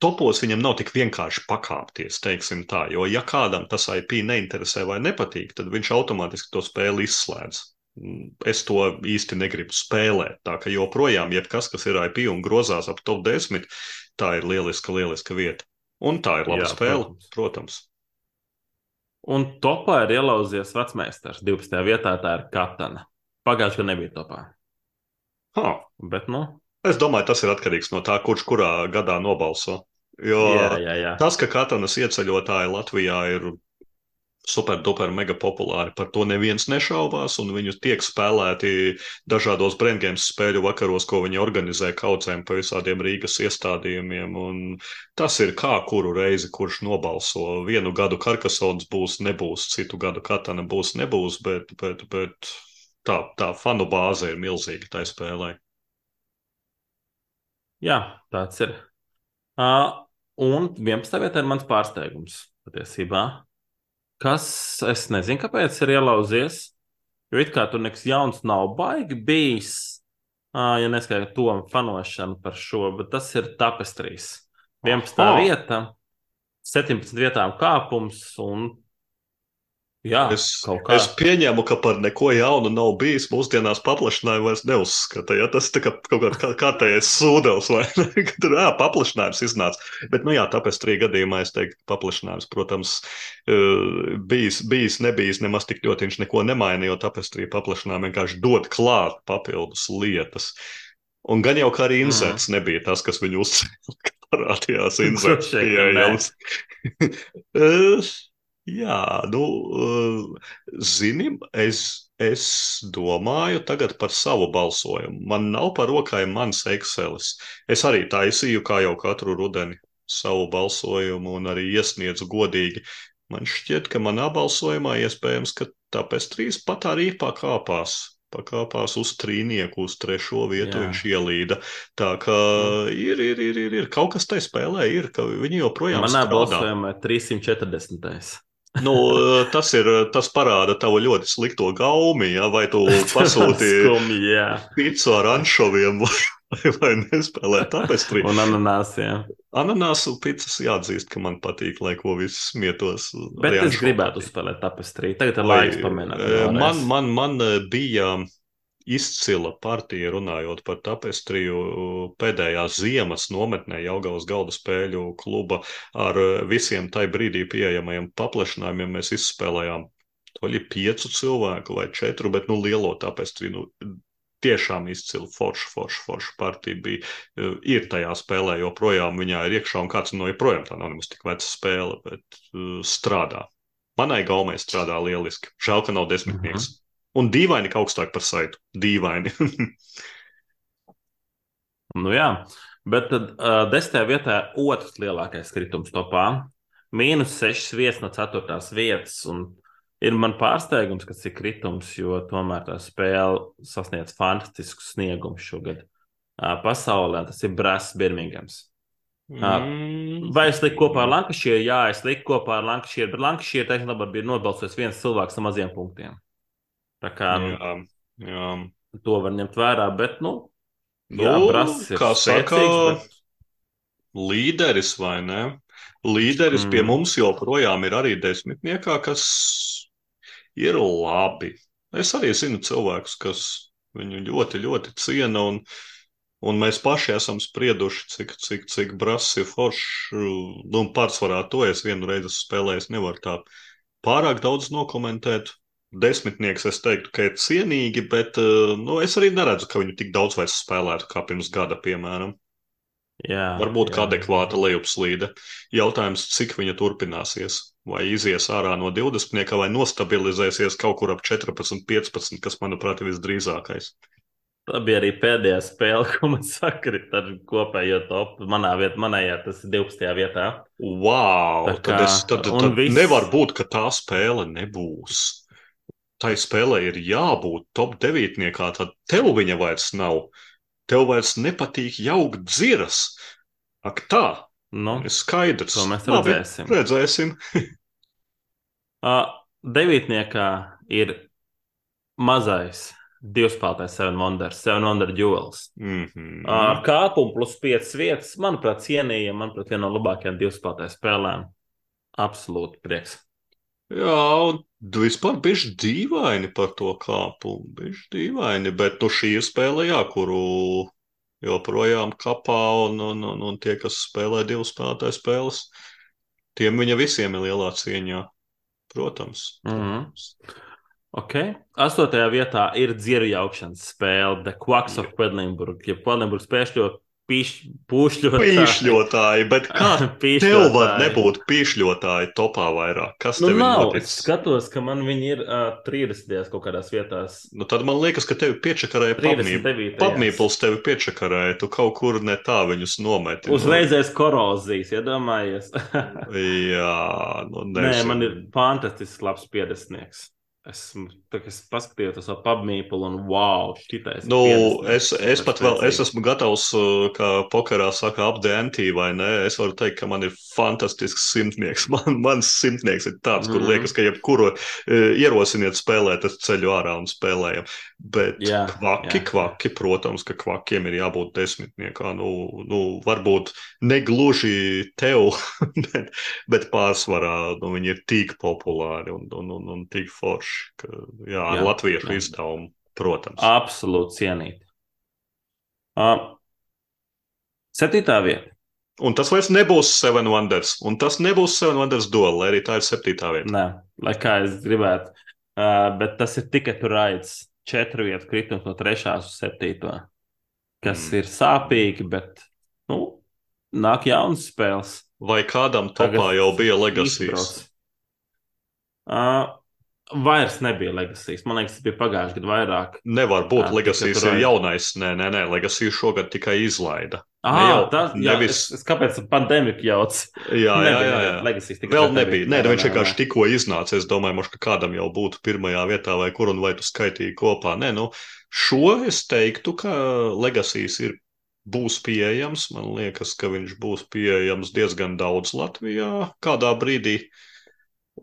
Topos viņam nav tik vienkārši pakāpties, teiksim tā, jo ja kādam tas IP neinteresē vai nepatīk, tad viņš automātiski to spēli izslēdz es to īsti negribu spēlēt. Tā ka joprojām, jebkas, kas ir IP un grozās ap top 10, tā ir lieliska, lieliska vieta. Un tā ir laba Jā, spēle, protams. protams. Un topā ir ielauzies vecmeistars. 12. vietā tā ir Katana. Pagājušajā gadā nebija topā. Ha. Bet, nu. Es domāju, tas ir atkarīgs no tā, kurš kurā gadā nobalso. Jo jā, jā, jā. tas, ka Katanas ieceļotāji Latvijā ir super, duper, mega populāri. Par to neviens nešaubās, un viņu tiek spēlēti dažādos brandgames spēļu vakaros, ko viņi organizē kaucēm pa visādiem Rīgas iestādījumiem. Un tas ir kā kuru reizi, kurš nobalso. Vienu gadu Karkasons būs, nebūs, citu gadu Katana būs, nebūs, bet, bet, bet tā, tā fanu bāze ir milzīga tai spēlē. Jā, tāds ir. Uh, un 11. vietā ir mans pārsteigums patiesībā kas, es nezinu, kāpēc ir ielauzies. Jo it kā tur nekas jauns nav baigi bijis, ja neskaidro to fanošanu par šo, bet tas ir tapestrīs. 11. Oh. vieta, 17 vietām kāpums un Jā, es, es pieņēmu, ka par neko jaunu nav bijis. Mūsdienās paplašinājumu vairs neuzskata. Ja? Tas ir kā kaut kāds kā, kārtējais sūdenis, vai ne? *laughs* Tur jā, paplašinājums iznāca. Bet, nu jā, tāpēc trīs gadījumā es teiktu, ka paplašinājums, protams, bijis, bijis, nebijis nemaz tik ļoti viņš neko nemaina, jo tāpēc trīs paplašinājumi vienkārši dod klāt papildus lietas. Un gan jau kā arī inserts mm. nebija tas, kas viņu uzcēla. *laughs* parādījās *laughs* inzerts Jā, nu, eh, zini, es, es domāju tagad par savu balsojumu. Man nav par rokai mans Excelis. Es arī taisīju, kā jau katru rudeni, savu balsojumu un arī iesniedzu godīgi. Man šķiet, ka manā balsojumā iespējams, ka tāpēc trīs pat arī pakāpās. Pakāpās uz trīnieku, uz trešo vietu Jā. viņš ielīda. Tā kā ir, ir, ir, ir, ir kaut kas tajā spēlē, ir, ka viņi joprojām Manā strādā. balsojumā 340. Nu, tas, ir, tas parāda tavu ļoti slikto gaumi, ja, vai tu *laughs* pasūti jā. pīci ar anšoviem *laughs* vai, vai, nespēlē tāpēc trīs. Un ananāsiem. Ananāsu pīcis jāatzīst, ka man patīk, lai ko viss smietos. Bet Arī es gribētu uzspēlēt tapestrī. Tagad ir laiks pamēģināt. eh, Man, man, man eh, bija izcila partija runājot par tapestriju pēdējās ziemas nometnē Jaugavas galda spēļu kluba ar visiem tai brīdī pieejamajiem paplašinājumiem. Mēs izspēlējām toļi piecu cilvēku vai četru, bet nu lielo tapestriju. Nu, Tiešām izcila forša, forša, forša partija bija. Ir tajā spēlē, joprojām viņā ir iekšā, un kāds no joprojām tā nav nemaz tik veca spēle, bet uh, strādā. Manai gaumē strādā lieliski. Žēl, ka nav desmitnieks. Mhm. Un dīvaini, ka augstāk par saitu. Dīvaini. *laughs* Nu, jā, bet tad uh, desmitajā vietā otrs lielākais kritums topā. Mīnus 6 vietas no 4. vietas. Un ir man pārsteigums, ka tas ir kritums, jo tomēr tā spēle sasniedz fantastisku sniegumu šogad. Uh, pasaulē tas ir Brāzs Birminghams. Mm. Vai es liku kopā ar Lankšīru? Jā, es liku kopā ar Lankšīru, bet Lankšīra taisnība bija nobalsojis viens cilvēks ar maziem punktiem. Tā kā nu, Jā, jā. to var ņemt vērā, bet, nu, Nu, jā, Brāzs ir kā saka, bet... Līderis vai ne? Līderis mm. pie mums joprojām ir arī desmitniekā, kas ir labi. Es arī zinu cilvēkus, kas viņu ļoti, ļoti ciena. Un, un mēs paši esam sprieduši, cik, cik, cik brāzs ir foršs. Nu, pārsvarā to es vienu reizi esmu spēlējis. Nevaru tā pārāk daudz nokomentēt. Desmitnieks es teiktu, ka ir cienīgi, bet eh, nu, es arī neredzu, ka viņu tik daudz vairs spēlētu kā pirms gada, piemēram. Jā, Varbūt jā. kā adekvāta lejupslīde. Jautājums, cik viņa turpināsies? Vai izies ārā no 20, vai nostabilizēsies kaut kur ap 14, 15, kas, manuprāt, ir visdrīzākais. Tā bija arī pēdējā spēle, *laughs* ko man sakrita ar kopējo topu. Manā vietā, manējā tas ir 12. vietā. Wow! Tā Tad, kā- es, tad, un tad viss- nevar būt, ka tā spēle nebūs. Tai spēlē ir jābūt top 9. Tad tev viņa vairs nav. Tev vairs nepatīk jaukt dziras. Ak, tā Nu, ir skaidrs. to mēs Labi, redzēsim. Redzēsim. *laughs* Uh, devītniekā ir mazais divspēlētājs Seven Wonders, Seven Wonder Duels. Mm -hmm. Ar kāpumu plus 5 vietas, manuprāt, cienījama, manuprāt, viena no labākajām divspēlētāju spēlēm. Absolūti prieks. Jā, un vispār bija dīvaini par to kāpu. Bija dīvaini, bet nu, šī ir spēle, jā, kuru joprojām kapā, un, un, un, un tie, kas spēlē divu spēlētāju spēles, tiem viņa visiem ir lielā cieņā. Protams. Mhm. Ok. Astotajā vietā ir dzieru jaukšanas spēle, The Quacks of Quedlinburg. Ja Quedlinburg spēšļo pīš, pūšļot. Pīšļotāji, bet kā *laughs* tev var Pīšļotāji. nebūt pīšļotāji topā vairāk? Kas Nu, tev ir nav. Es noticis? skatos, ka man viņi ir uh, 30. kaut kādās vietās. Nu, tad man liekas, ka tevi piečakarēja pabnība. 39. Pabnīpls tevi piečakarēja, tu kaut kur ne tā viņus nometi. Nu, Uzreizēs korozijas, iedomājies. *laughs* Jā, nu, Nē, nezinu. man ir fantastisks labs piedesnieks. Esmu es paskatījos uz savu pabmīplu un wow, šitais. ir Nu, es, es pat vēl es esmu gatavs, uh, kā pokerā saka, apdēntī vai nē. Es varu teikt, ka man ir fantastisks simtnieks. *laughs* Man, mans simtnieks ir tāds, kur Mhm. liekas, ka jebkuru uh, ierosiniet spēlēt, es ceļu ārā un spēlējam. Bet Jā, kvaki, jā. kvaki, protams, ka kvakiem ir jābūt desmitniekā. Nu, nu, varbūt ne gluži tev, *laughs* bet, bet pārsvarā nu, viņi ir tik populāri un, un, un, un tik forši. Ka, jā, ar Jā, latviešu jā. izdevumu, protams. Absolūti cienīt. Uh, septītā vieta. Un tas vairs nebūs Seven Wonders. Un tas nebūs Seven Wonders duel, lai arī tā ir septītā vieta. Nē, lai kā es gribētu. Uh, bet tas ir tikai tur raids. Četru vietu kritums no trešās uz septīto. Kas Mm. ir sāpīgi, bet nu, nāk jaunas spēles. Vai kādam topā jau bija legasijas? Uh, vairs nebija legasijas. Man liekas, tas bija pagājušajā gadā vairāk. Nevar būt, legasijas ir jaunais. Nē, nē, nē, legasijas šogad tikai izlaida. Ah, jau, tas jā, nevis- es, es, kāpēc pandēmija jauc? Jā, jā, jā. jā. Legasijas tikai Vēl nebija. Nē, Nē, viņš vienkārši tikko iznāca. Es domāju, moš, ka kādam jau būtu pirmajā vietā, vai kur un vai tu skaitīji kopā. Nē, nu, šo es teiktu, ka legasijas ir. Būs pieejams. Man liekas, ka viņš būs pieejams diezgan daudz Latvijā kādā brīdī.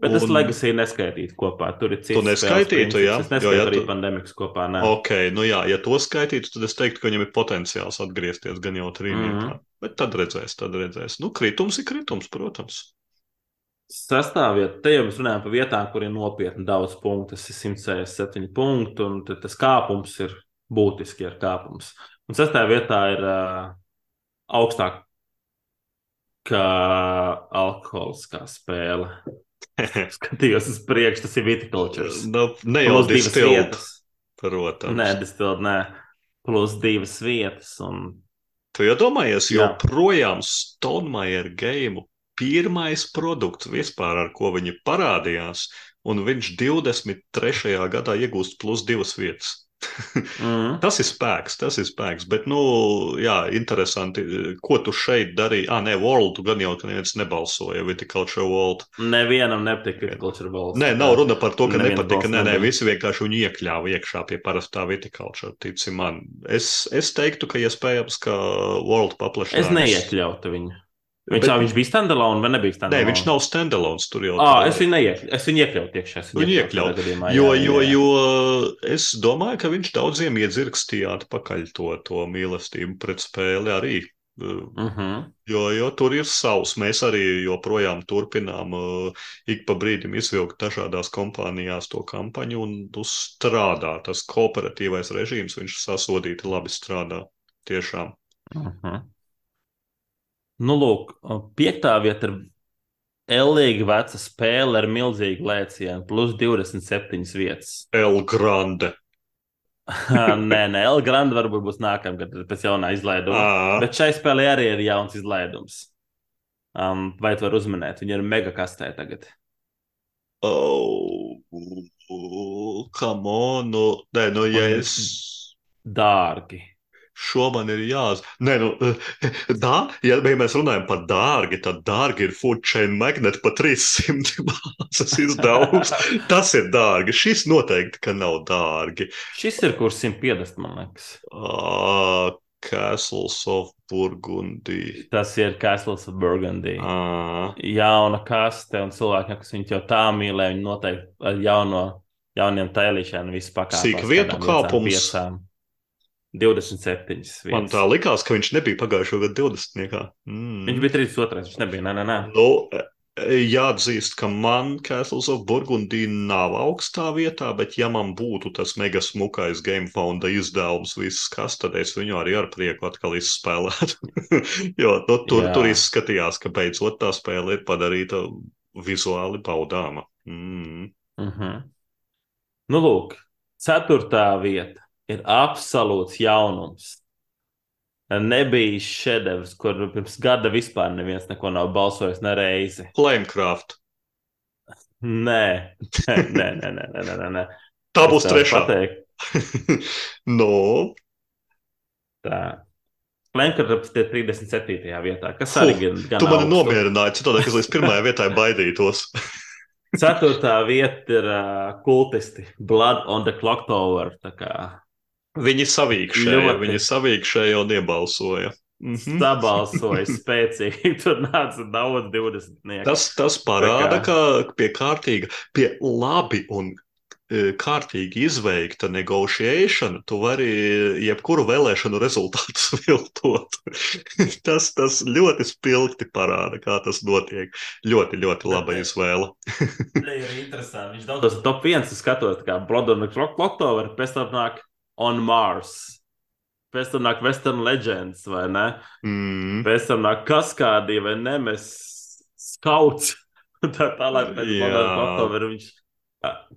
Bet es Un- legasiju neskaitītu kopā. Tur ir cits. Tu neskaitītu, jā? Es Jo, neskaitītu ja arī tu- pandēmikas kopā. Nē. Ok, nu jā, ja to skaitītu, tad es teiktu, ka viņam ir potenciāls atgriezties gan jau trījā. Mhm. Bet tad redzēs, tad redzēs. Nu, kritums ir kritums, protams. Sastāvvieta, te jau mēs runājam par vietām, kur ir nopietni daudz punktu. Tas ir 167 punkti, un tas kāpums ir būtiski ar kāpums. Un sastāvvietā ir uh, augstāk kā alkoholiskā spēle. *laughs* Skatījos uz priekšu, tas ir viticultures. nu, ne jau divas distilt, vietas. protams. Nē, distilt, nē. Plus divas vietas. Un... Tu iedomājies, Jā. joprojām Stonemeyer game pirmais produkts vispār, ar ko viņi parādījās, un viņš 23. gadā iegūst plus divas vietas. Mm. Tas ir spēks, tas ir spēks. Bet, nu, jā, interesanti, ko tu šeit darīji. Ah, nē, World, gan jau neviens nebalsoja, Viticulture World. Nevienam nepatīk viticulture valsts. Nē, nav runa par to, ka Neviens nepatika. Nē, nē, visi vienkārši viņu iekļāva iekšā pie parastā viticulture. Tici man. Es, es teiktu, ka iespējams, ka World paplašinājums. Es neiekļautu viņu. Viņš, Bet- viņš bija standalone vai nebija Nē, standalone? viņš nav standalone. Tur jau Ah, tur- es viņu neiekļautu. Es viņu iekļautu iekšā. Viņu iekļautu iekļaut. tādā gadījumā, Jo, jā, jo, jā. jo es domāju, ka viņš daudziem iedzirkstīja atpakaļ to, to mīlestību pret spēli arī. Uh, Mhm. Jo, jo tur ir savs. Mēs arī joprojām turpinām uh, ik pa brīdim izvilkt dažādās kompānijās to kampaņu un strādā. Tas kooperatīvais režīms, viņš sasodīti labi strādā. Tiešām. Mhm. Nu, lūk, piektā vieta ir Elīga veca spēle ar milzīgu lēcienu, plus 27 vietas. El Grande. *laughs* nē, nē, El Grande varbūt būs nākamgad pēc jaunā izlaiduma. À, Bet šai spēlē arī ir jauns izlaidums. Um, vai tu vari uzminēt? Viņa ir mega kastē tagad. oh, come on. Nu, nē, nu, ja es. Dārgi. Šo man ir jāzina. Nē, nu, *laughs* tā, ja ja mēs runājam par dārgi, tad dārgi ir chain magnet par 300 bāzes izdevums. *laughs* Tas ir dārgi. Šis noteikti, ka nav dārgi. Šis ir kurs 150, man liekas. Uh, Castles of Burgundy. Tas ir Castles of Burgundy. Uh, Jauna kaste un cilvēki, kas viņu jau tā mīlē, viņi noteikti ar jauno, jauniem tēlīšiem visu pakāpē. Cik vietu kāpums? 27. Vietas. man tā likās, ka viņš nebija pagājušo gadu 20. Mm. Viņš bija 32. Viņš nebija. Nē, nē, nē. Nu, jāatzīst, ka man Castles of Burgundy nav augstā vietā, bet ja man būtu tas mega smukais Game Fonda izdevums, viss kas, tad es viņu arī ar prieku atkal izspēlētu. *laughs* jo nu, tur, Jā. tur izskatījās, ka beidzot tā spēle ir padarīta vizuāli baudāma. Mm. Uh -huh. Nu, lūk, ceturtā vieta ir absolūts jaunums. Nebija šedevrs, kur pirms gada vispār neviens neko nav balsojis nereizi. Flamecraft. Nē, nē, nē, nē, nē, nē, nē, nē. Tā būs trešā. No, tā. Flamecraft ir 37. vietā, kas arī Fuh, ir gan tu mani augstu. nomierināji, citādi, ka es līdz pirmajai *laughs* vietai baidītos. Ceturtā vieta ir uh, kultisti. Blood on the Clock Tower. tā kā Viņi savīkšēja, viņi savīkšēja un iebalsoja. Mhm. Sabalsoja spēcīgi. Tur nāca daudz 20. Tas, tas parāda, Tā ka pie kārtīga, pie labi un e, kārtīgi izveikta negotiēšana, tu vari jebkuru vēlēšanu rezultātu *laughs* viltot. tas, tas ļoti spilgti parāda, kā tas notiek. Ļoti, ļoti laba izvēle. Tā ir interesanti. Viņš daudz top 1 skatos, kā Clock Tower, pēc tam nāk On Mars. Pēc tam nāk Western Legends, vai ne? Mm. Pēc tam nāk Kaskādī, vai ne? Mēs skauts. *laughs* Tā tālāk pēc Clock Tower viņš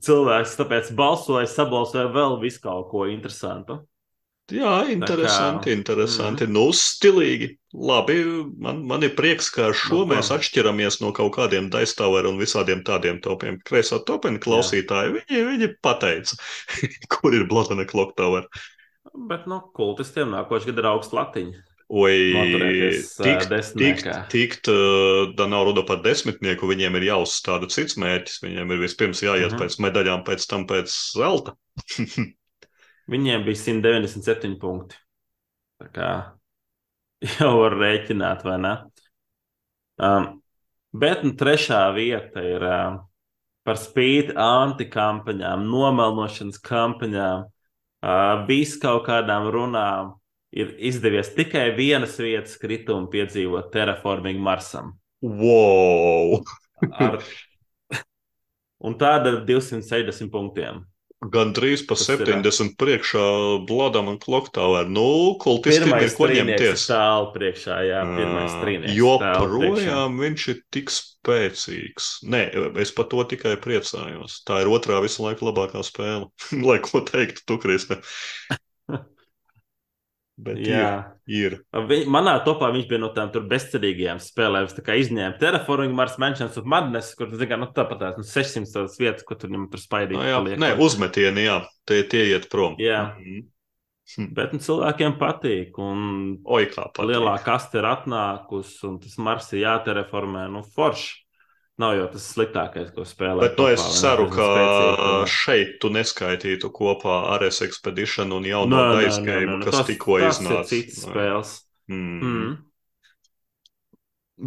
cilvēks tāpēc balsoja, sabalsoja vēl visu kaut ko interesantu. Jā, interesanti, kā, interesanti. Mm. Nu, stilīgi. Labi, man, man ir prieks, ka ar šo no, mēs atšķiramies no kaut kādiem daistāvēr un visādiem tādiem topiem. Kreisā topeni klausītāji, viņi, viņi pateica, *laughs* kur ir Blotana Kloktover. Bet, nu, kultistiem nākošais gada ir augsts latiņa. Oi, tikt, tikt, tikt da nav runa par desmitnieku, viņiem ir jāuzstāda cits mērķis. Viņiem ir vispirms jāiet mm -hmm. pēc medaļām, pēc tam pēc zelta. *laughs* Viņiem bija 197 punkti. Tā kā *laughs* jau var rēķināt, vai ne? Um, bet nu, trešā vieta ir uh, par spīti antikampaņām, nomelnošanas kampaņām, uh, visu kaut kādām runām. Ir izdevies tikai vienas vietas kritumu piedzīvot terraforming Marsam. Wow! Ar, *laughs* un tāda ir 260 punktiem. Gan drīz pa Tas 70 ir. priekšā Bladam un Kloktāvēr. Nu, kultistiem ir ko ņemties. Tālu priekšā, jā, pirmais trīnieks. Jo projām viņš ir tik spēcīgs. Nē, es par to tikai priecājos. Tā ir otrā visu laiku labākā spēle. *laughs* Lai ko teiktu tu, Krista. Bet jā, ir. ir. Manā topā viņš bija no tām bezcerīgajām spēlēm. Es izņēmu Terraforming, Mars Mansions of Madness, kur tu zini, nu, tāpat tās nu, 600 vietas, kur tur viņam tur spaidīgi. No, jā, paliek. nē, uzmetieni, jā, tie, tie iet prom. Jā. Mm -hmm. Bet nu, cilvēkiem patīk. Un Oi, kā patīk. Lielā kaste ir atnākusi, un tas Mars ir jāterraformē. Nu, forši. Nav jau tas sliktākais, ko spēlē. Bet nu, es ceru, ka šeit tu neskaitītu kopā ar RS Expedition un jauno daisgējumu, kas tas, tikko tas iznāca. Tas ir cits spēles. Mm. Mm.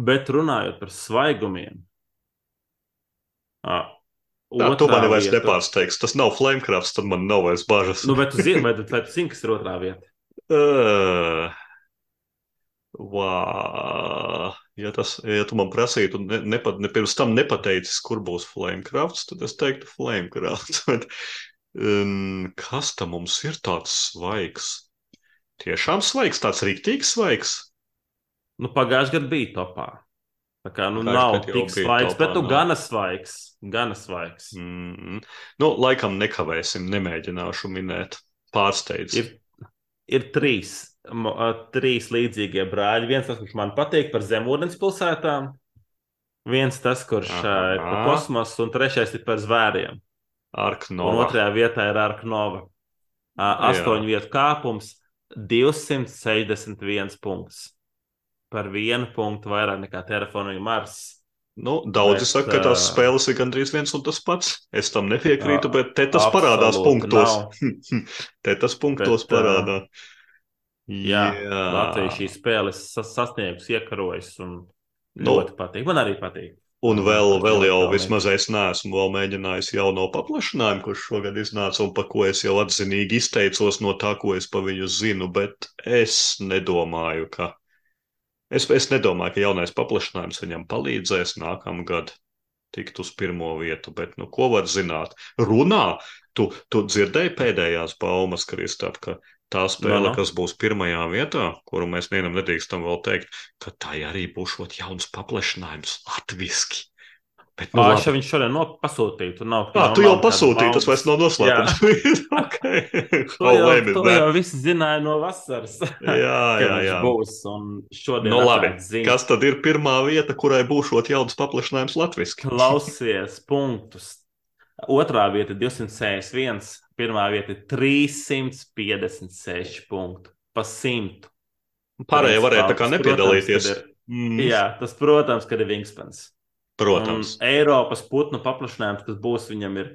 Bet runājot par svaigumiem. Ah, Tā, tu mani vairs vieta. nepārsteigsi. Tas nav Flamecraft, tad man nav vairs bažas. nu, vai tu zini, vai, vai tu zini kas ir otrā vieta? Uh, wow. Ja, tas, ja tu man prasītu, ne, ne, ne pirms tam nepateicis, kur būs Flamecraft, tad es teiktu Flamecraft. *laughs* Bet, um, kas tam mums ir tāds svaigs? Tiešām svaigs, tāds rīktīgs svaigs. Nu, pagājušajā gadā bija topā. Tā kā nu, nav tik svaigs, topā, bet nu, gana svaigs. Gana svaigs. Mm. Nu, laikam nekavēsim, nemēģināšu minēt. Pārsteidz. Ir, ir trīs trīs līdzīgie brāļi. Viens tas, kurš man patīk par zemūdens pilsētām, viens tas, kurš Aha. ir par kosmosu, un trešais ir par zvēriem. Arknova. Un otrajā vietā ir Arknova. Astoņu vietu kāpums, 261 punkts. Par vienu punktu vairāk nekā Terraforming Mars. Nu, daudzi bet, saka, ka tās spēles ir gandrīz viens un tas pats. Es tam nepiekrītu, bet te tas parādās punktos. *laughs* te tas punktos bet, parādās. Uh, Jā, Jā. Latvija šīs spēles sasniegusi, iekarojas un nu, ļoti patīk. Man arī patīk. Un vēl, vēl jau vismaz es neesmu mēģinājis jauno paplašinājumu, kurš šogad iznāca un par ko es jau atzinīgi izteicos no tā, ko es pa viņu zinu, bet es nedomāju, ka. Es, es nedomāju, ka jaunais paplašinājums viņam palīdzēs nākamgad tikt uz pirmo vietu, bet nu, ko var zināt? Runā, tu, tu dzirdēji pēdējās baumas, Kristap, ka tā spēle, no, no. kas būs pirmajā vietā, kuru mēs vienam nedrīkstam vēl teikt, ka tai arī būs jauns paplašinājums latviešu. Bet, nu, Ā, viņš šodien no pasūtīja. Tu, nav, à, tu jau pasūtīji, tas vairs nav noslēpums. *laughs* okay. to jau, oh, to jau visi zināja no vasaras. *laughs* jā, jā, jā. Būs, un šodien no, nu, labi. Kas tad ir pirmā vieta, kurai būšot jauns paplašinājums latviešu? Klausies punktus. Otrā vieta ir 261, pirmā vieta ir 356 punkti pa simtu. Pārējie varēja tā kā nepiedalīties. Protams, ir, mm. Jā, tas, protams, kad ir Wingspans. Protams. Un Eiropas putnu paplašinājums, kas būs viņam, ir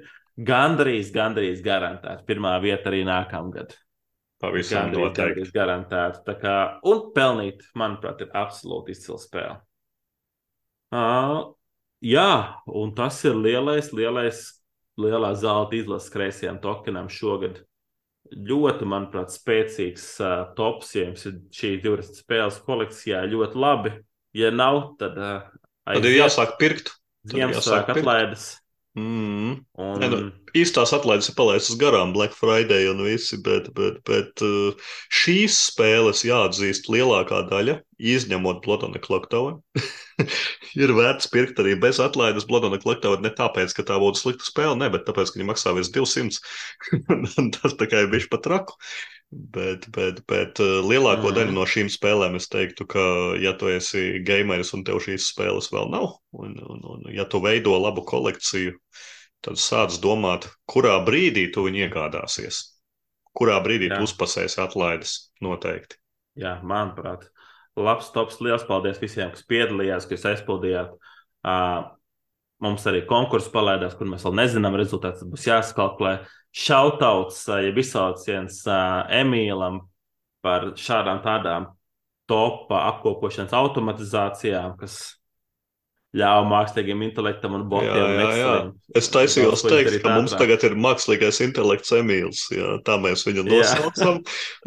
gandrīz, gandrīz garantēts. Pirmā vieta arī nākamgad. Pavisam gandrīz, noteikti. Gandrīz garantēta. Kā, un pelnīt, manuprāt, ir absolūti izcila spēle. Uh, jā, un tas ir lielais, lielais lielā zelta izlases kreisajam tokenam šogad. Ļoti, manuprāt, spēcīgs uh, tops, ja jums ir šī 20 spēles kolekcijā, ļoti labi. Ja nav, tad uh, aiziet. Tad ir jāsāk pirkt. Ziemassvētku atlaides. Mm. Un... Ne, nu, īstās atlaides ir palaistas garām, Black Friday un visi, bet, bet, bet šīs spēles jāatzīst lielākā daļa, izņemot Bloodone Clocktower, *laughs* ir vērts pirkt arī bez atlaides Bloodone Clocktower ne tāpēc, ka tā būtu slikta spēle, ne, bet tāpēc, ka viņi maksā virs 200. *laughs* Tas tā kā ir bišķi pat traku. Bet, bet, bet uh, lielāko Mhm. daļu no šīm spēlēm es teiktu, ka, ja tu esi gameris un tev šīs spēles vēl nav, un, un, un ja tu veido labu kolekciju, tad sāc domāt, kurā brīdī tu viņu iegādāsies. Kurā brīdī Jā. tu uzpasēsi atlaides noteikti. Jā, manuprāt, labs tops. Liels paldies visiem, kas piedalījās, kas aizpildījāt. Uh, mums arī konkurss palaidās, kur mēs vēl nezinām rezultātus. Būs jāskalkulē. Šautauts, uh, jeb izsauciens uh, Emīlam par šādām tādām topa apkopošanas automatizācijām, kas ļauj mākslīgiem intelektam un botiem. Jā, jā, jā. Es taisījos teikt, ka mums tagad ir mākslīgais intelekts Emīls. Jā, tā mēs viņu nosaucam.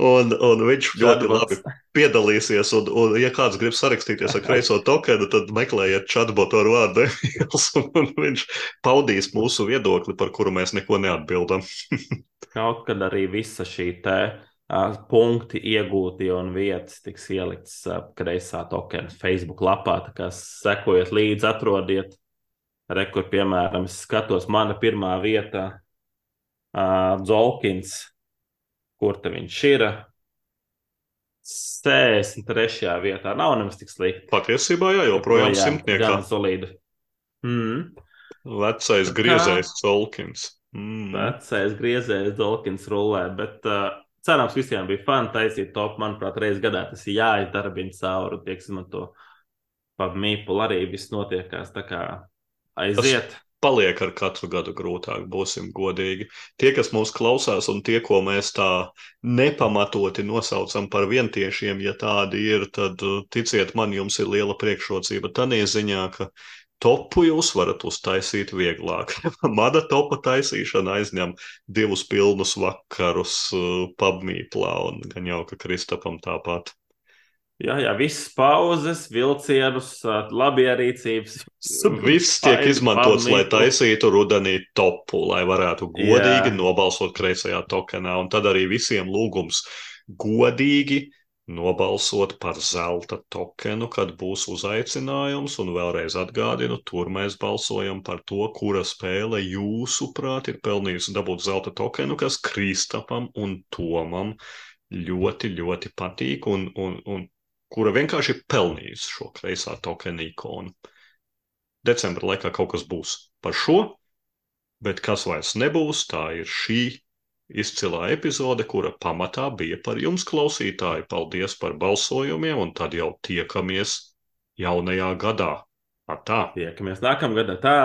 Un, un viņš ļoti labi piedalīsies. Un, un, ja kāds grib sarakstīties ar kreiso *laughs* tokenu, tad meklējiet chatbotu ar vārdu Emīls. *laughs* Un, viņš paudīs mūsu viedokli, par kuru mēs neko neatbildam. *laughs* Kaut kad arī visa šī uh, punkti iegūti un vietas tiks ieliktas uh, kreisā tokena Facebook lapā. Tā kā sekojiet līdzi, atrodiet, rekur, piemēram, es skatos, mana pirmā vieta, uh, Zolkins, kur te viņš ir. 63. vietā nav nemaz tik slikti. Patiesībā, jā, joprojām Jā, simtniekā. Gan solīdi. Mm. Vecais griezējs Colkins. Mm. Vecais griezējs Dolkins rullē, bet uh, cerams, visiem bija fani taisīt top. Manuprāt, reizes gadā tas ir jāizdarbina cauri, tiek izmanto pamīpuli arī viss notiekās. Tā kā aiziet. paliek ar katru gadu grūtāk, būsim godīgi. Tie, kas mūs klausās, un tie, ko mēs tā nepamatoti nosaucam par vientiešiem, ja tādi ir, tad uh, ticiet man, jums ir liela priekšrocība. Tādā ziņā, ka topu jūs varat uztaisīt vieglāk. *laughs* Mana topa taisīšana aizņem divus pilnus vakarus uh, pabmītlā, un gan jau, ka Kristapam tāpat. Jā, jā, visas pauzes, vilcienus, uh, labierīcības. Viss tiek izmantots, lai pamīklu. taisītu rudenī topu, lai varētu godīgi Jā. nobalsot kreisajā tokenā. Un tad arī visiem lūgums godīgi nobalsot par zelta tokenu, kad būs uzaicinājums. Un vēlreiz atgādinu, tur mēs balsojam par to, kura spēle jūsuprāt ir pelnījusi dabūt zelta tokenu, kas Kristapam un Tomam ļoti, ļoti patīk un, un, un kura vienkārši ir pelnījusi šo kreisā tokena ikonu decembra laikā kaut kas būs par šo, bet kas vairs nebūs, tā ir šī izcilā epizode, kura pamatā bija par jums, klausītāji. Paldies par balsojumiem, un tad jau tiekamies jaunajā gadā. Atā! Tiekamies nākamgad. Tā!